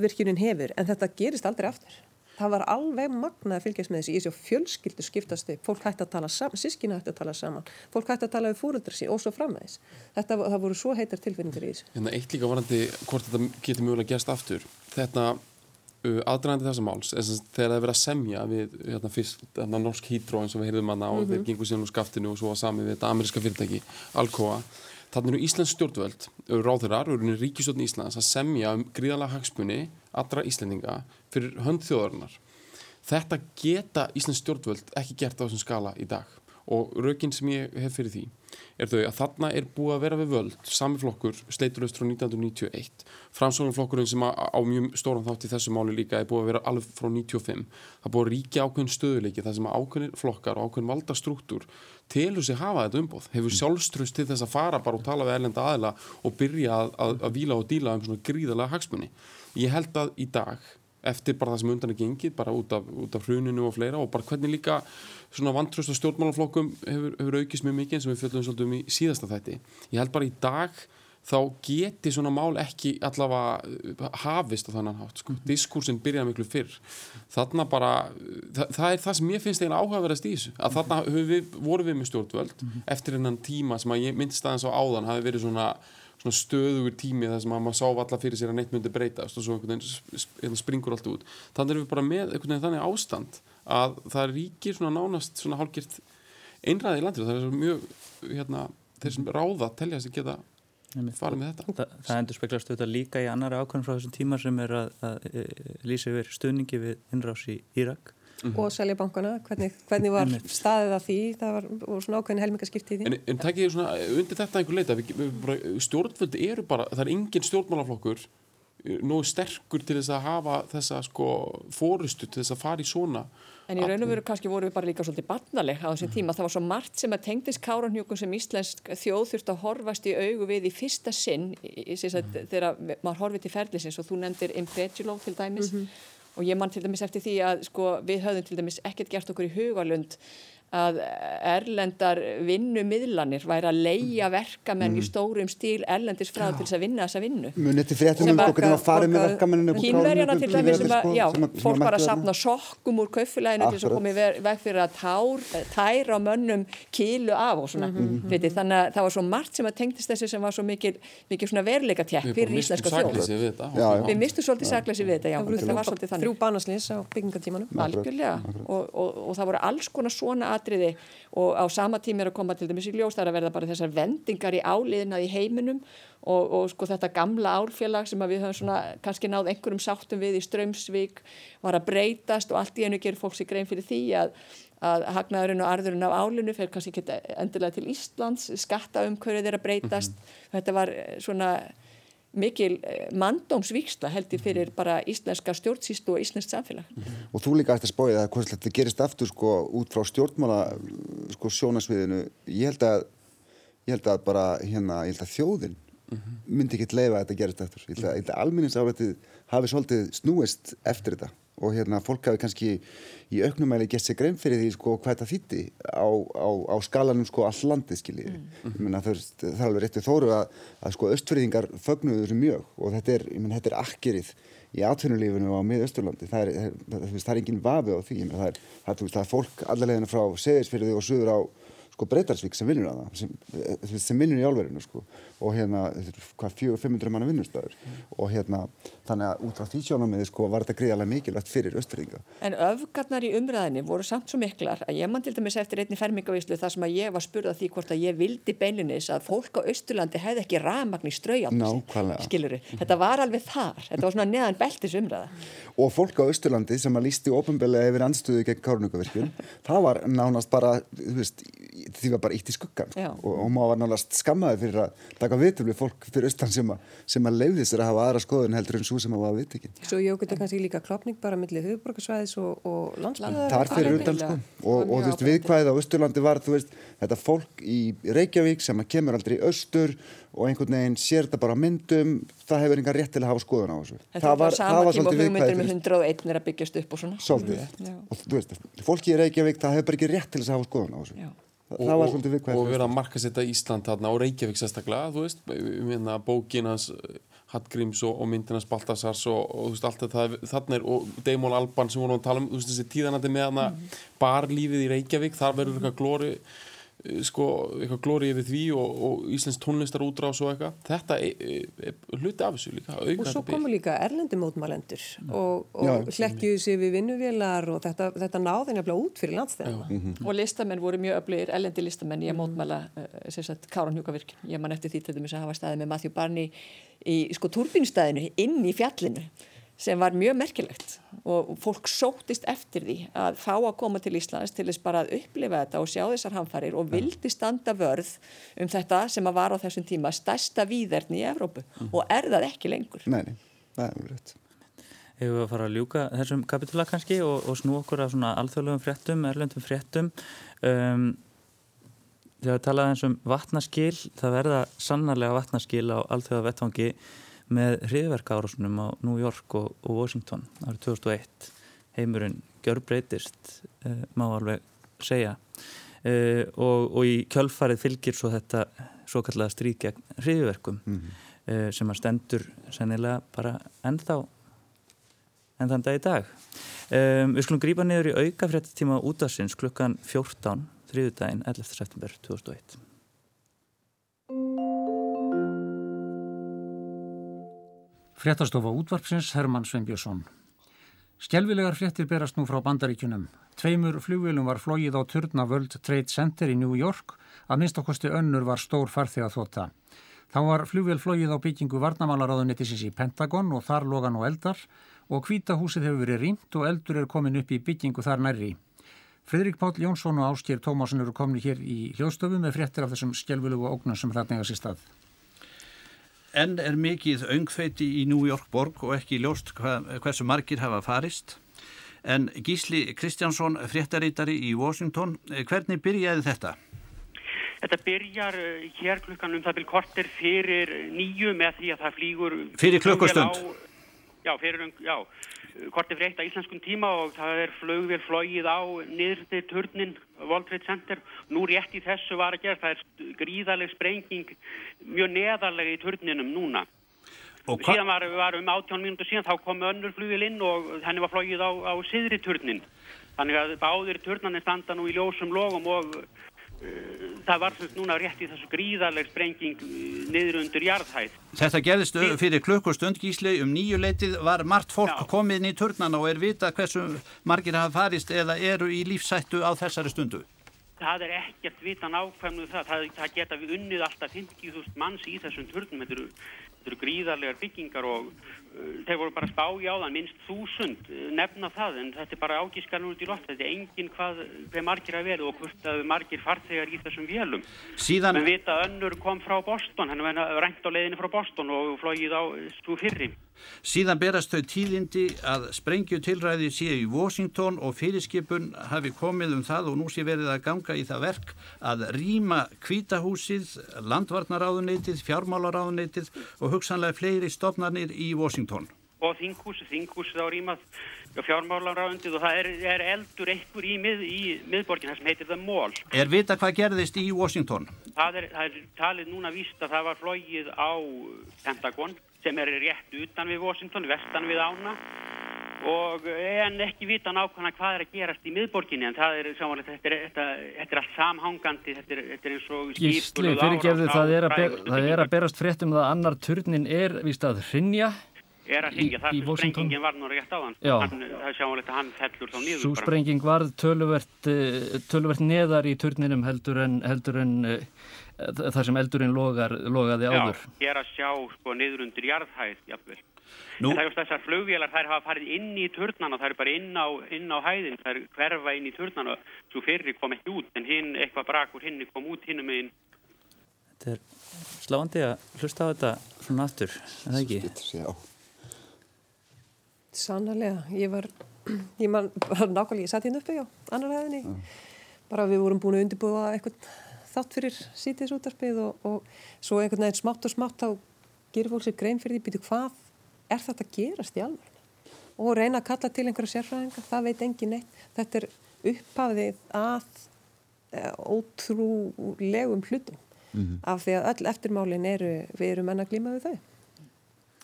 virkunin hefur. En þetta gerist aldrei aftur. Það var alveg magnað að fylgjast með þessu. Ég sé fjölskyldu skiptast upp. Fólk hætti að tala saman, sískina hætti að tala saman. Fólk hætti að tala við fóröldra sín og svo frammeðis þetta það voru svo heitar tilfinningar í þessu. Hérna eitt líka varandi hvort þetta getur mögulega gerst aftur. Þetta aðdragandi þessa máls þegar það er verið að semja við hérna, fyrst, hérna, norsk hydro eins og við heyrðum hana og mm -hmm. þeir gengur síðan úr skaftinu og svo að sami við þetta ameríska fyrirtæki Alcoa Þannig eru Íslands stjórnvöld, ráðurar, eru ríkistjórn Íslands að semja um gríðalega hagspunni allra Íslandinga fyrir hönd þjóðarinnar. Þetta geta Íslands stjórnvöld ekki gert á þessum skala í dag og raukinn sem ég hef fyrir því er þau að þarna er búið að vera við völd. Sami flokkur, sleituröst frá 1991 framsóknarflokkurinn sem á mjög stóran þátt í þessu máli líka er búið að vera alveg frá 95 það búið að ríkja ákveðin stöðuleiki þar sem ákveðin flokkar og ákveðin valdastruktúr telur sig hafa þetta umbóð hefur sjálfströst til þess að fara bara og tala við erlenda aðila og byrja að, að, að vila og díla um svona gríðalega hagsmunni ég held að í dag eftir bara það sem undan er gengið, bara út af, út af hruninu og fleira og bara hvernig líka svona vantröst á stjórnmálaflokkum hefur, hefur aukist mjög mikið sem við fjöldum svolítið um í síðasta þætti. Ég held bara í dag þá geti svona mál ekki allavega hafist á þannan hátt, sko. Diskursin byrjaði miklu fyrr. Þarna bara, það, það er það sem ég finnst eiginlega áhugaverðast í þessu, að þarna við, vorum við með stjórnvöld -hmm. eftir hennan tíma sem að ég myndist aðeins á áðan hafi verið svona svona stöðugur tími þar sem að maður sá alla fyrir sér að neitt myndi breytast og svo hérna springur allt út. Þannig er við bara með einhvern veginn þannig ástand að það ríkir svona nánast svona hálfgjört einræði í landinu. Það er mjög hérna, þeir sem ráða telja sig geta farið með þetta. Þa, Það endur speklast auðvitað líka í annara ákvæmum frá þessum tíma sem er að, að, að e, lýsa yfir stuðningi við innrás í Írak Mm -hmm. og selja bankana, hvernig, hvernig var staðið af því, það var svona ákveðin helmingaskipti í því. En, en takk ég svona undir þetta einhver leita, bara, stjórnvöldi eru bara, það er engin stjórnmálaflokkur eh, nógu sterkur til þess að hafa þessa sko fórustu til þess að fara í svona En í raun og veru kannski voru við bara líka svolítið barnaleg á þessum tíma. Það var svo margt sem að tengdist káranhjókun sem íslensk þjóð þurft að horfast í augu við í fyrsta sinn í, að, þegar maður horfið til ferðlisins og þú nefndir Impregilo til dæmis. Mm -hmm og ég mann til dæmis eftir því að sko, við höfðum til dæmis ekkert gert okkur í hugalund að erlendar vinnumiðlanir væri að leia verkamenn mm. í stórum stíl erlendis frá til þess að vinna þessa vinnu. Munið til fréttum um okkur að fara með verkamenninu Kínverjana til dæmis sem að, já, fólk var að sapna sokkum úr kaufilæginu til þess að komi veg fyrir að tár, tæra mönnum kílu af og svona. Mm -hmm. Viti, þannig að það var svo margt sem að tengdist þessu sem var svo mikil, mikil svona veruleika tjekk fyrir íslenska þjóð. Við mistum svolítið sakleysi við þetta, já, Þrjú banaslýs á byggingatímanum og það voru alls konar svona atriði og á sama tími er að koma til dæmis í ljós það er að verða bara þessar vendingar í áliðnað í heiminum og, og sko þetta gamla álfélag sem við höfum svona kannski náð einhverjum sáttum við í Strömsvík var að breytast og allt í einu gerur fólk sér grein fyrir því að að hagnaðurinn og arðurinn af álinu fer kannski ekki endilega til Íslands skatta umhverfið er að breytast mm -hmm. þetta var svona mikil eh, mandómsvíksla heldur fyrir bara íslenska stjórnsýstu og íslensk samfélag. Og þú líka ætti að spója það hvort þetta gerist aftur sko út frá stjórnmála sko sjónasviðinu ég held að, ég held að bara hérna, ég held að þjóðin -hmm. myndi ekki leifa að þetta gerist aftur. Ég held að, að alminninsárættið hafi svolítið snúist eftir þetta og hérna fólk hafi kannski í auknumæli gett sér grein fyrir því sko hvað þetta þýtti á, á, á skalanum sko all landið skiljið mm. það, það er alveg réttið þóru að, að sko östfriðingar fögnuðu þessu mjög og þetta er, mena, þetta er akkerið í atvinnulífinu á miðausturlandi. Það það, það er enginn vafi á því. Það er, það er fólk allarlegina frá seðisfyrði og söður á sko Breytarsvík sem vinnur að það sem, eh, sem vinnur í álverinu sko og hérna, hvað, 400-500 manna vinnustæður og hérna, þannig að út frá því sjónamiði sko var þetta gríðarlega mikilvægt fyrir östfyrðinga. En öfgarnar í umræðinni voru samt svo miklar að ég mann til dæmis eftir einni fermingavíslu þar sem að ég var spurðað því hvort að ég vildi beinunis að fólk á Östurlandi hefði ekki ramagn í straujátt, skiluru. Þetta var alveg þar, þetta var svona neðan beltis umræða. Og fólk á Östurlandi sem að lísti ofinbeglega yfir andstöðu gegn Kárnugavirkjum, það var nánast bara, þú veist, því var bara ítt í skuggan og, og maður var nánast skammaði fyrir að taka viðtöfli fólk fyrir austan sem að, sem að leiði sér að hafa aðra skoðun heldur en svo sem að var viðtökin. Svo ég okkur kannski líka klopning bara millir höfuborgarsvæðis og, og landslæðar. Þar fyrir utan sko. Og, og þú veist viðkvæðið á Östurlandi var þú veist þetta fólk í Reykjavík sem að kemur aldrei í Östur og einhvern veginn sér þetta bara myndum það hefur engar rétt til að hafa skoðun á þessu. Það, það var, það var svolítið viðkvæðið með 101 er að byggjast upp og svona. Svolítið, og það var svolítið viðkvæðið og verið að marka setja Ísland þarna og Reykjavík sérstaklega þú veist, minna, bókin hans Hallgríms og, og myndin hans Baltasars og, og þú veist, allt þetta þarna er og Damon Alban sem vorum að tala um þú veist, þessi tíðanandi með hana mm. barlífið í Reykjavík, þar verður eitthvað glóri sko, eitthvað glóri yfir því og, og Íslands tónlistar útrás og eitthvað. Þetta er, er, er hluti af þessu líka og svo komu líka erlendi mótmælendur og, og hlekkjuðu sér við vinnuvélar og þetta, þetta náði nefnilega út fyrir landstæðina mm -hmm. og listamenn voru mjög öflugir, erlendi listamenn ég mótmæla uh, Káran Hjúkavirk ég man eftir því til þess að hafa staði með Matthew Barney í sko turbínstæðinu inn í fjallinu sem var mjög merkilegt og fólk sótist eftir því að fá að koma til Íslands til þess bara að upplifa þetta og sjá þessar hamfarir og vildi standa vörð um þetta sem að var á þessum tíma stærsta výðerni í Evrópu mm. og er það ekki lengur. Nei, nei, það er verið. Hefur við að fara að ljúka þessum kapitula kannski og, og snú okkur að svona alþjóðlegum fréttum, erlendum fréttum. Um, þegar við talaðum um vatnaskil, það verða sannarlega vatnaskil á alþjóða vettfangi með hriðverka árásunum á New York og, og Washington árið 2001 heimurinn gjör breytist uh, má alveg segja uh, og, og í kjölfarið fylgir svo þetta svo kallega strík gegn hriðverkum mm -hmm. uh, sem að stendur sennilega bara ennþá enn þann dag í dag um, við skulum grípa niður í auka fréttatíma útafsins klukkan 14 þriðudaginn 11. september 2001 Fréttastofa útvarpsins Herman Sveinbjörnsson. Skjelvilegar fréttir berast nú frá bandaríkunum. Tveimur flugvilum var flóið á turna World Trade Center í New York, að minnst okkosti önnur var stór farþega þóta. Þá var flugvél flóið á byggingu varnamálaráðunettisins í Pentagon og þar logan og eldar og hvítahúsið hefur verið rýmt og eldur er komin upp í byggingu þar nærri. Fridrik Páll Jónsson og Áskýr Tómásin eru komni hér í hljóðstöfu með fréttir af þessum skjelvilegu og ógnum sem hrætninga sér stað. Enn er mikið öngfeiti í New York borg og ekki ljóst hva, hversu margir hafa farist. En Gísli Kristjánsson, fréttarítari í Washington, hvernig byrjaði þetta? Þetta byrjar eh, hér klukkan um það byrj kortir fyrir nýju með því að það flýgur... Fyrir klukkustund? Já, fyrir, já, kortir fyrir eitt að íslenskum tíma og það er flögvél flóið á niðurði turnin World Trade Center. Nú rétt í þessu var að gera, það er gríðaleg sprenging mjög neðarlega í turninum núna. Og síðan var, var um 18 mínútur síðan þá kom önnur flugvél inn og henni var flóið á, á siðri turnin. Þannig að báðir turnanir standa nú í ljósum logum og það var svona núna rétt í þessu gríðarleg sprenging eh, niður undir jarðhæð. Þetta gerðist fyrir klukkustund gísli um nýju leitið var margt fólk Já. komið inn í turnana og er vita hversu margir hafa farist eða eru í lífsættu á þessari stundu? Það er ekkert vita nákvæmlega um það. það. Það geta við unnið alltaf 50.000 manns í þessum turnum. Þetta eru, þetta eru gríðarlegar byggingar og þeir voru bara spá í áðan minnst þúsund eh, nefna það en þetta er bara ágískan út í lott þetta er engin hvað, hvað margir að vera og hvort að margir farþegar í þessum vélum. Síðan... við vita önnur kom frá Boston hann er reynd á leiðinu frá Boston og flóið á svo fyrri. Síðan berast þau tíðindi að sprengjutilræði séu í Washington og fyrirskipun hafi komið um það og nú sé verið að ganga í það verk að rýma kvítahúsið, landvarnaráðuneytið, fjármálaráðuneytið og hugsanlega fleiri stofnarnir í Washington. Og þinghúsið, þinghúsið á rýmað fjármálaráðuneytið og það er, er eldur einhver í, mið, í miðborgin það sem heitir The Mall. Er vita hvað gerðist í Washington? Það er, það er talið núna víst að það var flógið á Pentagon sem er rétt utan við Washington, vestan við Ána og en ekki vita nákvæmlega hvað er að gerast í miðborginni en það er samanlega, þetta er, þetta, þetta er allt samhangandi, þetta er, þetta er eins og Gísli, fyrirgefðu, það er það er að berast fréttum að annar turnin er víst að hrinja er að ringja, það er sprengingin var nú rétt á hann það er sjáanlegt að hann fellur þá nýður Svo sprenging var töluvert, eh, töluvert neðar í turninum heldur en, heldur en uh, þar sem eldurinn logar, logaði áður. Já, hér að sjá sko niður undir jarðhæð jafnvel Nú. En það er just þessar flugvélar, þær hafa farið inn í turnana, þær er bara inn á, inn á hæðin, þær hverfa inn í turnana, svo fyrir kom ekki út, en hinn, eitthvað brak úr hinn kom út hinn um einn. Þetta er sláandi að hlusta á þetta svona aftur, er það ekki? Já. Sannarlega, ég var, ég man, bara nákvæmlega, ég satt hérna uppi á annar hæðinni, mm. bara við vorum búin að undirbúa eitthvað þátt fyrir sítiðs útarpið og, og svo einhvern veginn smátt og smátt þá gerir fólk sér grein fyrir því, býtu hvað er þetta að gerast í alveg? Og reyna að kalla til einhverja sérfræðinga, það veit engin neitt. Þetta er upphafðið að e, ótrúlegum hlutum mm -hmm. af því að öll eftirmálin eru, við erum enna glíma við þau.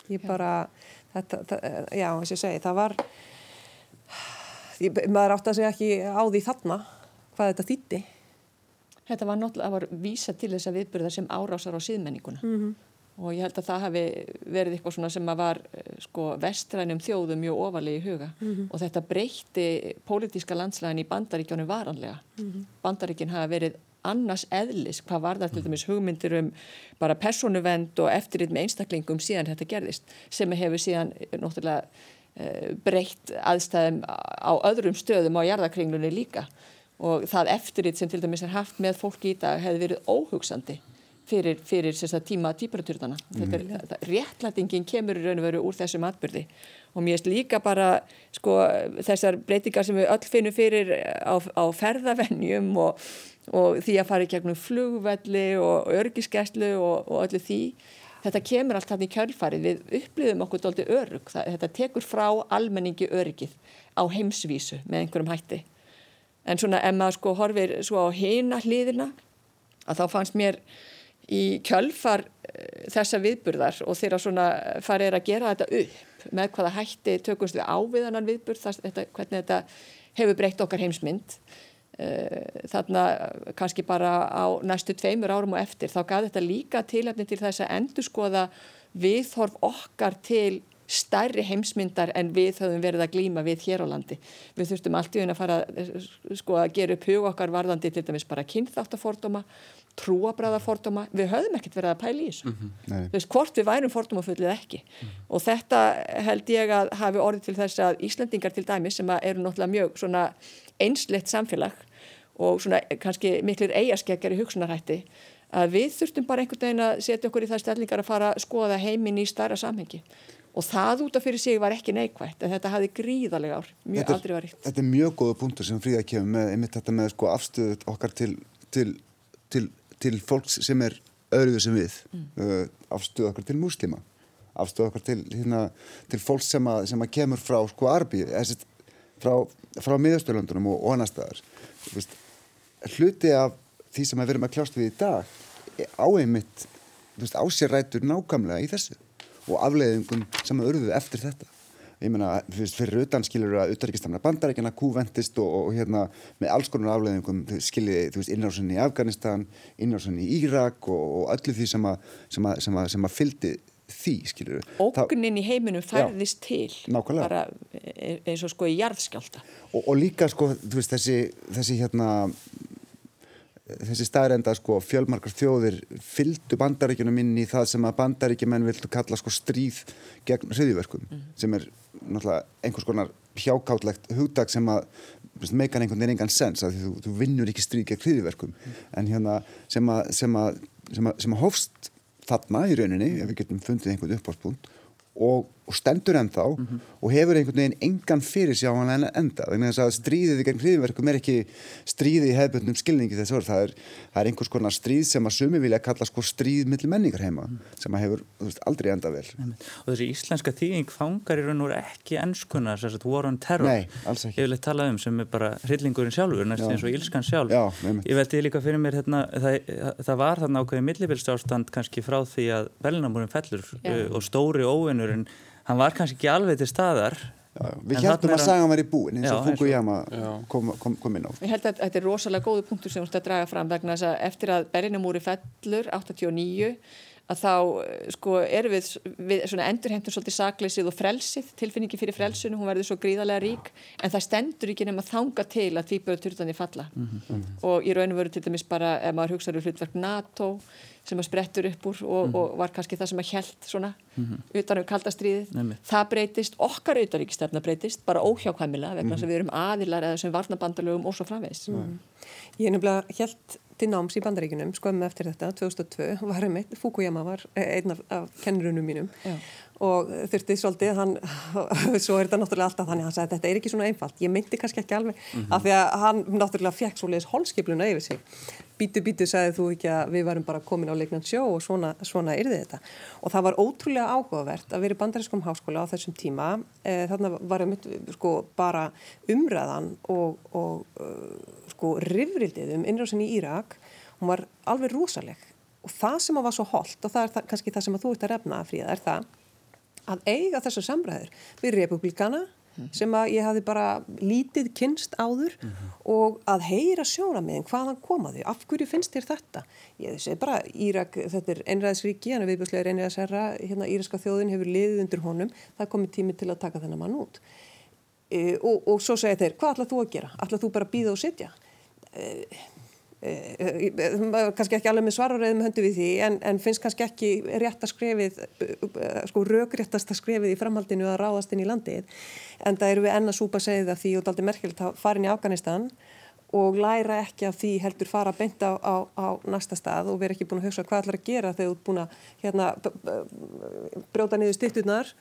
Ég bara, þetta, það, já, eins og ég segi, það var, ég, maður átti að segja ekki á því þarna hvað þetta þýtti. Þetta var náttúrulega, það var vísa til þess að viðbyrða sem árásar á síðmenninguna. Mm -hmm. Og ég held að það hafi verið eitthvað svona sem að var sko vestrænum þjóðum mjög ofalega í huga. Mm -hmm. Og þetta breytti pólitíska landslæðin í bandaríkjónu varanlega. Mm -hmm. Bandaríkin hafa verið annars eðlis hvað var það til dæmis hugmyndir um bara personuvend og eftirrið með einstaklingum síðan þetta gerðist sem hefur síðan náttúrulega uh, breytt aðstæðum á öðrum stöðum á jarðakringlunni líka og það eftirrið sem til dæmis er haft með fólki í dag hefði verið óhugsandi fyrir, fyrir sagt, tíma típraturnana mm. réttlætingin kemur í raun og veru úr þessum atbyrði og mér erst líka bara sko, þessar breytingar sem við öll finnum fyrir á, á ferðavennjum og og því að fara í gegnum flugvelli og örgiskeslu og, og öllu því þetta kemur allt hann í kjölfarið. Við upplýðum okkur doldi örug það, þetta tekur frá almenningi örgið á heimsvísu með einhverjum hætti. En svona ef maður sko horfir svo á hina hlýðina að þá fannst mér í kjölfar eh, þessa viðburðar og þeirra svona farið að gera þetta upp með hvaða hætti tökumst við á við annan viðburð það, þetta, hvernig þetta hefur breytt okkar heimsmynd Eh, þarna kannski bara á næstu tveimur árum og eftir þá gaf þetta líka tilhefni til þess að endur skoða viðhorf okkar til stærri heimsmyndar en við höfum verið að glýma við hér á landi. Við þurftum allt í unna að fara sko, að gera upp hug okkar varðandi til dæmis bara kynþáttafordóma, trúabræðafordóma, við höfum ekkert verið að pæla í þessu. Mm -hmm. Þú veist, hvort við værum fordómafullið ekki. Mm -hmm. Og þetta held ég að hafi orðið til þess að Íslandingar til dæmis sem eru náttúrulega mjög svona einsleitt samfélag og svona kannski miklir eigaskeggjar í hugsunarhætti að við þurftum bara einhvern veginn að setja okkur í það stellingar að fara að skoða heiminn í starra samhengi og það út af fyrir sig var ekki neikvægt en þetta hafi gríðarlega ár, mjög þetta, aldrei var ríkt. Þetta er mjög góða punktur sem Fríða kemur með, einmitt þetta með sko afstöðut okkar til, til, til, til fólks sem er öðruðu sem við, mm. uh, afstöðu okkar til muslima, afstöðu okkar til, hérna, til fólks sem að, sem að kemur frá sko arbi, frá, frá miðastöðlöndunum og, veist hluti af því sem við erum að kljást við í dag á einmitt veist, á sér rætur nákvæmlega í þessu og afleiðingum sem að örðu eftir þetta. Ég meina, fyrir utan skilur að utarrikistamna bandarækjana kúventist og, og, og hérna með alls konar afleiðingum skiljið, innrásunni í Afganistan innrásunni í Írak og, og öllu því sem að, sem að, sem að, sem að fyldi því, skilur Ógunin í heiminum færðist til nákvæmlega. bara e, eins og sko í jarðskjálta og, og líka sko, þú veist, þessi, þessi hérna þessi staðrenda sko fjölmarkar þjóðir fylgdu bandaríkjunum inn í það sem að bandaríkjumenn vildu kalla sko stríð gegn hriðiverkum mm. sem er náttúrulega einhvers konar hjákáttlegt hugdag sem að meikar einhvern veginn engan sens að þú, þú vinnur ekki stríð gegn hriðiverkum mm. en hérna sem að, sem að, sem að, sem að hófst þarna í rauninni, ef við getum fundið einhvern uppáspunkt og, og stendur ennþá mm -hmm. og hefur einhvern veginn engan fyrir sjá hann en enda þannig að stríðið í gegn hriðverkum er ekki stríðið í hefðbundnum skilningi þess að það er, það er einhvers konar stríð sem að sumi vilja kalla sko stríð millir menningar heima mm. sem að hefur veist, aldrei enda vel. Og þessi íslenska þýðing fangar í raun og ekki ennskunar, þess að war on terror. Nei, ég vil tala um sem er bara hrillingurinn sjálfur, næst eins og ílskan sjálf. Já, ég veldi líka fyrir mér hérna, það, það var þarna ákveði millibilsástand kannski frá því að velinamúrin fellur Já. og stóri óvinnurinn hann var kannski ekki alveg til staðar Já, við heldum að sagan var í búin eins og Fukuyama kom, kom, kom inn á. Ég held að þetta er rosalega góðu punktur sem þú ert að draga fram vegna þess að eftir að Berlinamúri fellur 89 að þá sko erum við, við endurheimtum svolítið sakleysið og frelsið, tilfinningi fyrir frelsinu, hún verður svo gríðarlega rík en það stendur ekki nema þanga til að því börður turtandi falla. Mm -hmm. og í raun og veru til dæmis bara ef maður hugsaður um hlutverk NATO sem að sprettur upp úr og, mm -hmm. og var kannski það sem að held svona mm -hmm. utan um kaldastriðið, það breytist okkar auðaríkistefna breytist, bara óhjákvæmilega vegna sem við erum aðilar eða sem varnabandalögum og svo framvegs Ég er nefnilega held til náms í bandaríkunum skömmu eftir þetta, 2002 var einmitt, Fukuyama var einn af, af kennurunum mínum Já. og þurfti svolítið, hann, svo er þetta náttúrulega alltaf þannig að hann sagði þetta er ekki svona einfalt, ég myndi kannski ekki alveg mm -hmm. af því að hann náttúrulega fekk bítu bítu sagði þú ekki að við varum bara komin á leiknand sjó og svona, svona yrði þetta og það var ótrúlega áhugavert að vera í bandarískum háskóla á þessum tíma e, þarna var einmitt sko bara umræðan og, og sko rifrildið um innrásin í Írak hún var alveg rosaleg og það sem var svo holdt og það er það, kannski það sem að þú ert að refna fríða er það að eiga þessar samræður við republikana. Sem að ég hafi bara lítið kynst áður mm -hmm. og að heyra sjóna með hvaðan komaðu, af hverju finnst þér þetta ég segi bara Írak þetta er einræðsríki, hann er viðbjörnslega einræðsherra hérna Íraska þjóðin hefur liðið undir honum það er komið tími til að taka þennan mann út e, og, og svo segir þeir, hvað ætlað þú að gera? ætlað þú bara að býða og sitja? Uh, kannski ekki alveg með svararöðum höndu við því en, en finnst kannski ekki rétt að skrefið sko raugréttast að skrefið í framhaldinu að ráðast inn í landið en það eru við enna súpa segið að því og daldi merkilegt að fara inn í Afganistan og læra ekki af því heldur fara að beinta á, á, á næsta stað og vera ekki búin að hugsa hvað ætlar að gera þegar þú ert búin að hérna, brjóta niður stitturnar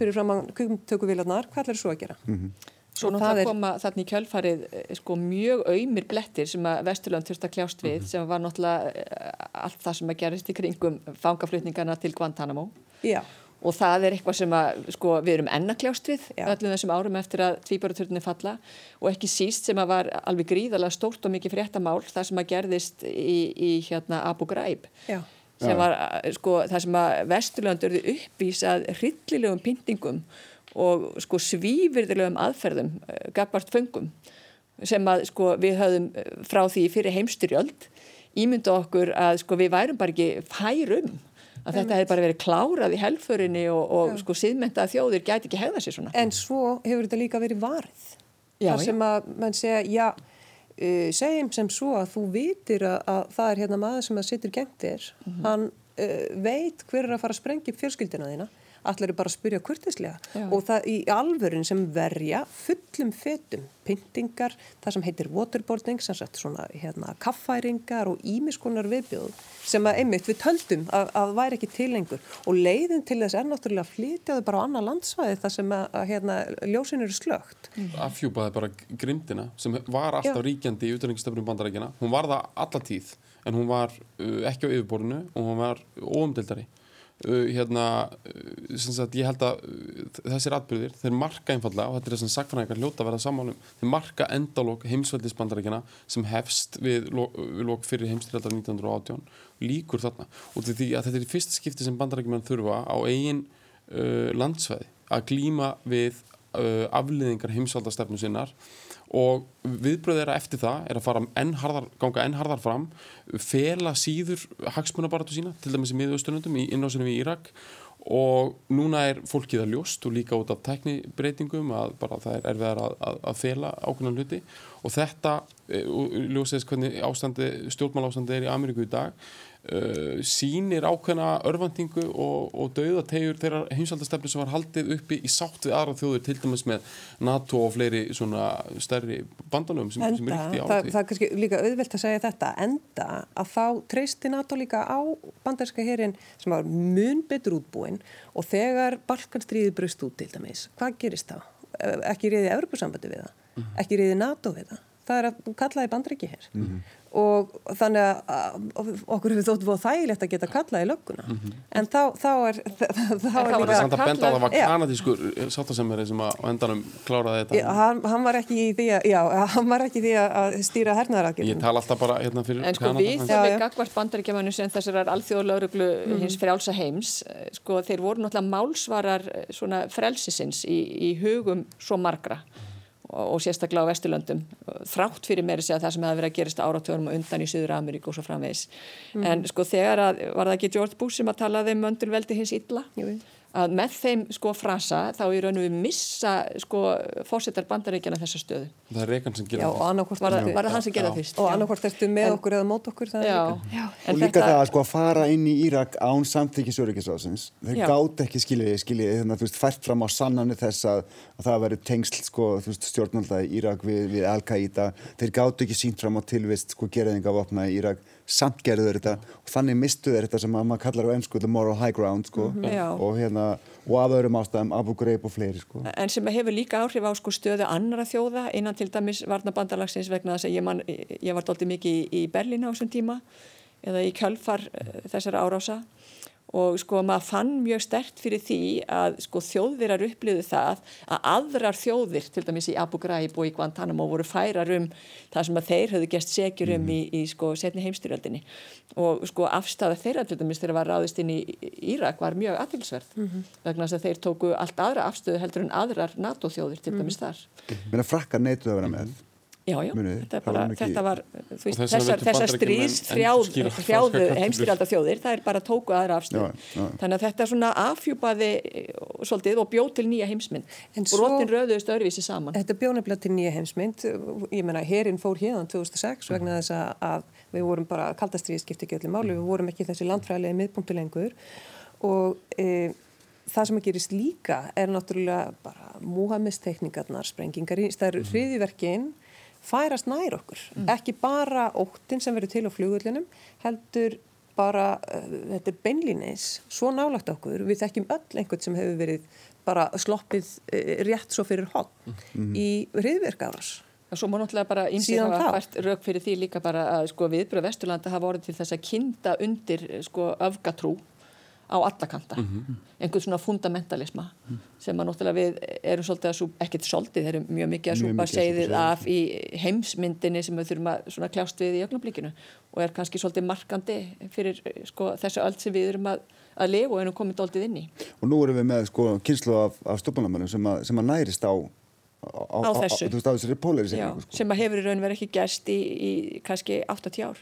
fyrir fram að kugumtökuvílarnar, hvað ætlar þú svo að gera? Mm -hmm. Svo náttúrulega koma þarna í kjölfarið eh, sko mjög auðmir blettir sem að Vesturland þurft að kljást við mm -hmm. sem var náttúrulega eh, allt það sem að gerist í kringum fangaflutningarna til Guantanamo Já. og það er eitthvað sem að sko við erum enna kljást við Já. öllum þessum árum eftir að tvíbaraturninni falla og ekki síst sem að var alveg gríðalega stórt og mikið fréttamál það sem að gerðist í, í hérna Abu Ghraib Já. sem var eh, sko það sem að Vesturland örði uppvísað hryllilegum pyntingum og sko svífyrðilegum aðferðum uh, gagvart föngum sem að sko við höfum eh, frá því fyrir heimstyrjöld ímynda okkur að sko við værum bara ekki færum að þetta hefði bara verið klárað í helförinni og, og sko síðmenta að þjóðir gæti ekki hegða sér svona. En svo hefur þetta líka verið varð. Já, það sem að mann segja, já, uh, segjum sem svo að þú vitir að, að það er hérna maður sem að sittur gengt þér, mm -hmm. hann uh, veit hver er að fara að sprengja fjölskyldina þína allir eru bara að spyrja kurtislega og það í alvörin sem verja fullum fetum, pyntingar það sem heitir waterboarding sem sagt svona hérna kaffæringar og ímiskonar viðbjóð sem að einmitt við töldum að, að væri ekki til lengur. Og leiðin til þess er náttúrulega að flytjaðu bara á annar landsvæði þar sem að, að hérna ljósin eru slögt mm. Afhjúpaði bara grimdina sem var alltaf Já. ríkjandi í utrængistöfnum bandarækina hún var það alla tíð en hún var uh, ekki á yfirborinu og hún var óumdildari hérna, uh, sagt, ég held að uh, þessir atbyrðir, þeir marka einfallega og þetta er þess að sakfræðingar hljóta að vera sammálum þeir marka endalók heimsveldisbandarækina sem hefst við, við lók fyrir heimstyrjaldar 1918 líkur þarna. Og því að þetta er í fyrsta skipti sem bandarækjumenn þurfa á eigin uh, landsvæði að glíma við uh, afliðingar heimsveldastefnu sinnar og viðbröð þeirra eftir það er að fara enn harðar, ganga enn harðar fram fela síður hagsmunabaratu sína til dæmis í miðaustunundum í innásinu í Írak. Og núna er fólkið að ljóst og líka út af teknibreitingum að bara það er erfiðar að, að, að fela ákveðan hluti. Og þetta, e, ljósið hvernig ástandi, stjórnmál ástandi er í Ameríku í dag uh, sínir ákveðna örfandingu og, og dauðategjur þeirra heimsaldastefni sem var haldið uppi í sátt við aðra þjóður til dæmis með NATO og fleiri svona stærri bandalöfum sem, sem er ríkt í átti. Það, það er kannski líka auðvelt að segja þetta enda að þá treysti NATO líka á bandarska herin sem var mun betur útbúin og þegar Balkanstríði brust út til dæmis, hvað gerist þá? Ekki reyði Evropasambandi við það, mhm. ekki reyði NATO við það það er að kallaði bandriki hér mm -hmm. Og þannig að okkur hefur þótt búið þægilegt að geta kallað í lögguna mm -hmm. en þá, þá er þá er líka samt að á það var kanadískur sáttasemmerið sem á endanum kláraði þetta já, hann, hann var ekki í því að, já, hann var ekki í því að stýra hernaðaragjörnum ég tala alltaf bara hérna fyrir en sko Kanada. við þegar við gagvart bandaríkjamannu sem þessar alþjóðlauruglu mm -hmm. hins frjálsa heims sko þeir voru náttúrulega málsvarar svona frelsisins í, í hugum svo margra og sérstaklega á Vesturlöndum þrátt fyrir meiri segja það sem hefði verið að gerast áratöðum og undan í Suður Ameríku og svo framvegis. Mm. en sko þegar að var það ekki George Bush sem að talaði um öndulveldi hins illa? Jú að með þeim sko frasa þá er raun og við missa sko fórsetar bandaríkjana þessa stöðu. Það er Reykján sem gera það. Var, var það hann sem gera það fyrst. Og annarkvort ertu með en, okkur eða mót okkur það já, er líka. Og líka þetta, það að sko að fara inn í Írak án samþykki Söryggisásins. Þeir gátt ekki skiljiði, skiljiði þannig að þú veist fært fram á sannanu þess að, að það veri tengsl sko stjórnaldagi í Írak við, við Al-Qaida. Þeir gátt ekki sínt fram á tilvist sko geraðinga vopna í Írak samt gerðu þeir þetta og þannig mistu þeir þetta sem maður kallar á ennsku the moral high ground sko mm -hmm. og hérna og af öðrum ástæðum Abu Ghraib og fleiri sko. En sem hefur líka áhrif á sko stöðu annara þjóða innan til dæmis varnabandalagsins vegna þess að ég, man, ég var doldið mikið í, í Berlín á þessum tíma eða í kjölfar uh, þessara árása og sko maður fann mjög stert fyrir því að sko þjóðvirar upplýðu það að aðrar þjóðir til dæmis í Abu Ghraib og í Guantanamo voru færar um það sem að þeir höfðu gæst segjur um mm. í, í sko setni heimstyrjaldinni og sko afstæða þeirra til dæmis þegar var ráðist inn í Írak var mjög aðtilsverð mm -hmm. vegna þess að þeir tóku allt aðra afstöðu heldur en aðrar NATO þjóðir til dæmis mm -hmm. þar. Mér að frakkar neituð að vera með Já, já, Muni, þetta, bara, þetta var veist, þessar, þessar strís þrjáðu heimstyrjaldar þjóðir það er bara tóku aðra afstöð þannig að þetta er svona afhjúpaði eh, svolítið og bjóð til nýja heimsmynd. Og róttin röðuðist öðruvísi saman. Þetta bjóð nefnilega til nýja heimsmynd. Ég menna, herinn fór hérðan 2006 vegna þess að við vorum bara kaldastriði skipti ekki öllu máli, við vorum ekki þessi landfræðilegi miðpunktu lengur. Og e, það sem að gerist líka er náttúrulega bara múhamistekningarnar, sprengingar í, það eru hriðiverkinn færast nær okkur, mm. ekki bara óttin sem verður til á flugullinum heldur bara, uh, þetta er beinlíneis, svo nálagt okkur. Við þekkjum öll einhvern sem hefur verið bara sloppið uh, rétt svo fyrir hot mm. í hriðverkafras og svo má náttúrulega bara ínsið hafa vært rauk fyrir því líka bara að sko viðbröð Vesturlanda hafa orðið til þess að kinda undir sko öfgatrú á allakanta mm -hmm. einhvern svona fundamentalisma mm -hmm. sem að náttúrulega við erum svolítið að súpa, ekkert svolítið, þeir eru mjög mikið að súpa segðið af í heimsmyndinni sem við þurfum að kljást við í ögnablikinu og er kannski svolítið markandi fyrir sko, þessu öll sem við erum að, að lifa og erum komið doldið inn í. Og nú erum við með sko, kynslu af, af stofnarmannum sem, sem að nærist á á, á þessu, á, á, sko. sem að hefur í raun verið ekki gæst í, í kannski 80 ár.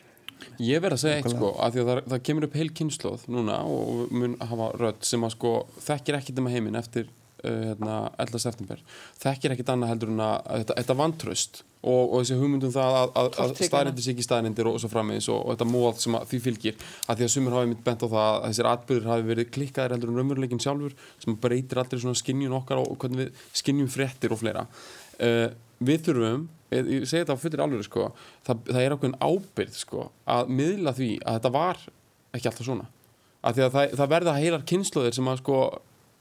Ég verð að segja eitt sko, að að það, það kemur upp heil kynnslóð núna og mun hafa rödd sem að sko þekkir ekkit um að heiminn eftir uh, hérna, 11. september. Þekkir ekkit annað heldur en að, að þetta, þetta vantraust og, og þessi hugmyndum það að, að, að staðrindir sig ekki staðrindir og, og svo frammeins og, og þetta móð sem því fylgir. Að því að sumur hafi mitt bent á það að þessir atbyrður hafi verið klikkaðir heldur en raunveruleikin sjálfur sem breytir allir svona skinnjun okkar og hvernig við skinnjum fréttir og fleira. Uh, við þurfum ég segi þetta á fullir alveg sko, það, það er okkur ábyrð sko, að miðla því að þetta var ekki alltaf svona. Að að það, það verða heilar kynnslóðir sem að sko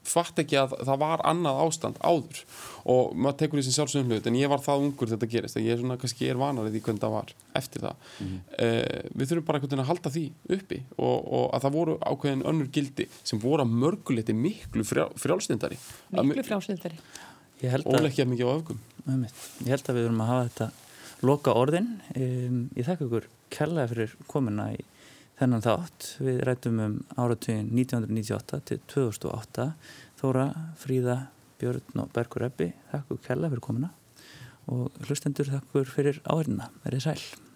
fatt ekki að það var annað ástand áður. Og maður tekur því sem sjálfsögum hlut en ég var það ungur þetta gerist ég er svona kannski er vanarið í hvernig það var eftir það. Mm. uh, við þurfum bara að halda því uppi og, og að það voru ákveðin önnur gildi sem voru að mörguleiti miklu frjál, frjálsnindari miklu frjálsnindari að mikið á öfgum. Ég held að við verum að hafa þetta loka orðin. Um, ég þakka ykkur kærlega fyrir komuna í þennan þátt. Við rættum um áratugin 1998 til 2008 Þóra, Fríða, Björn og Bergur Ebbi þakku kærlega fyrir komuna. Og hlustendur þakkur fyrir áherina verið sæl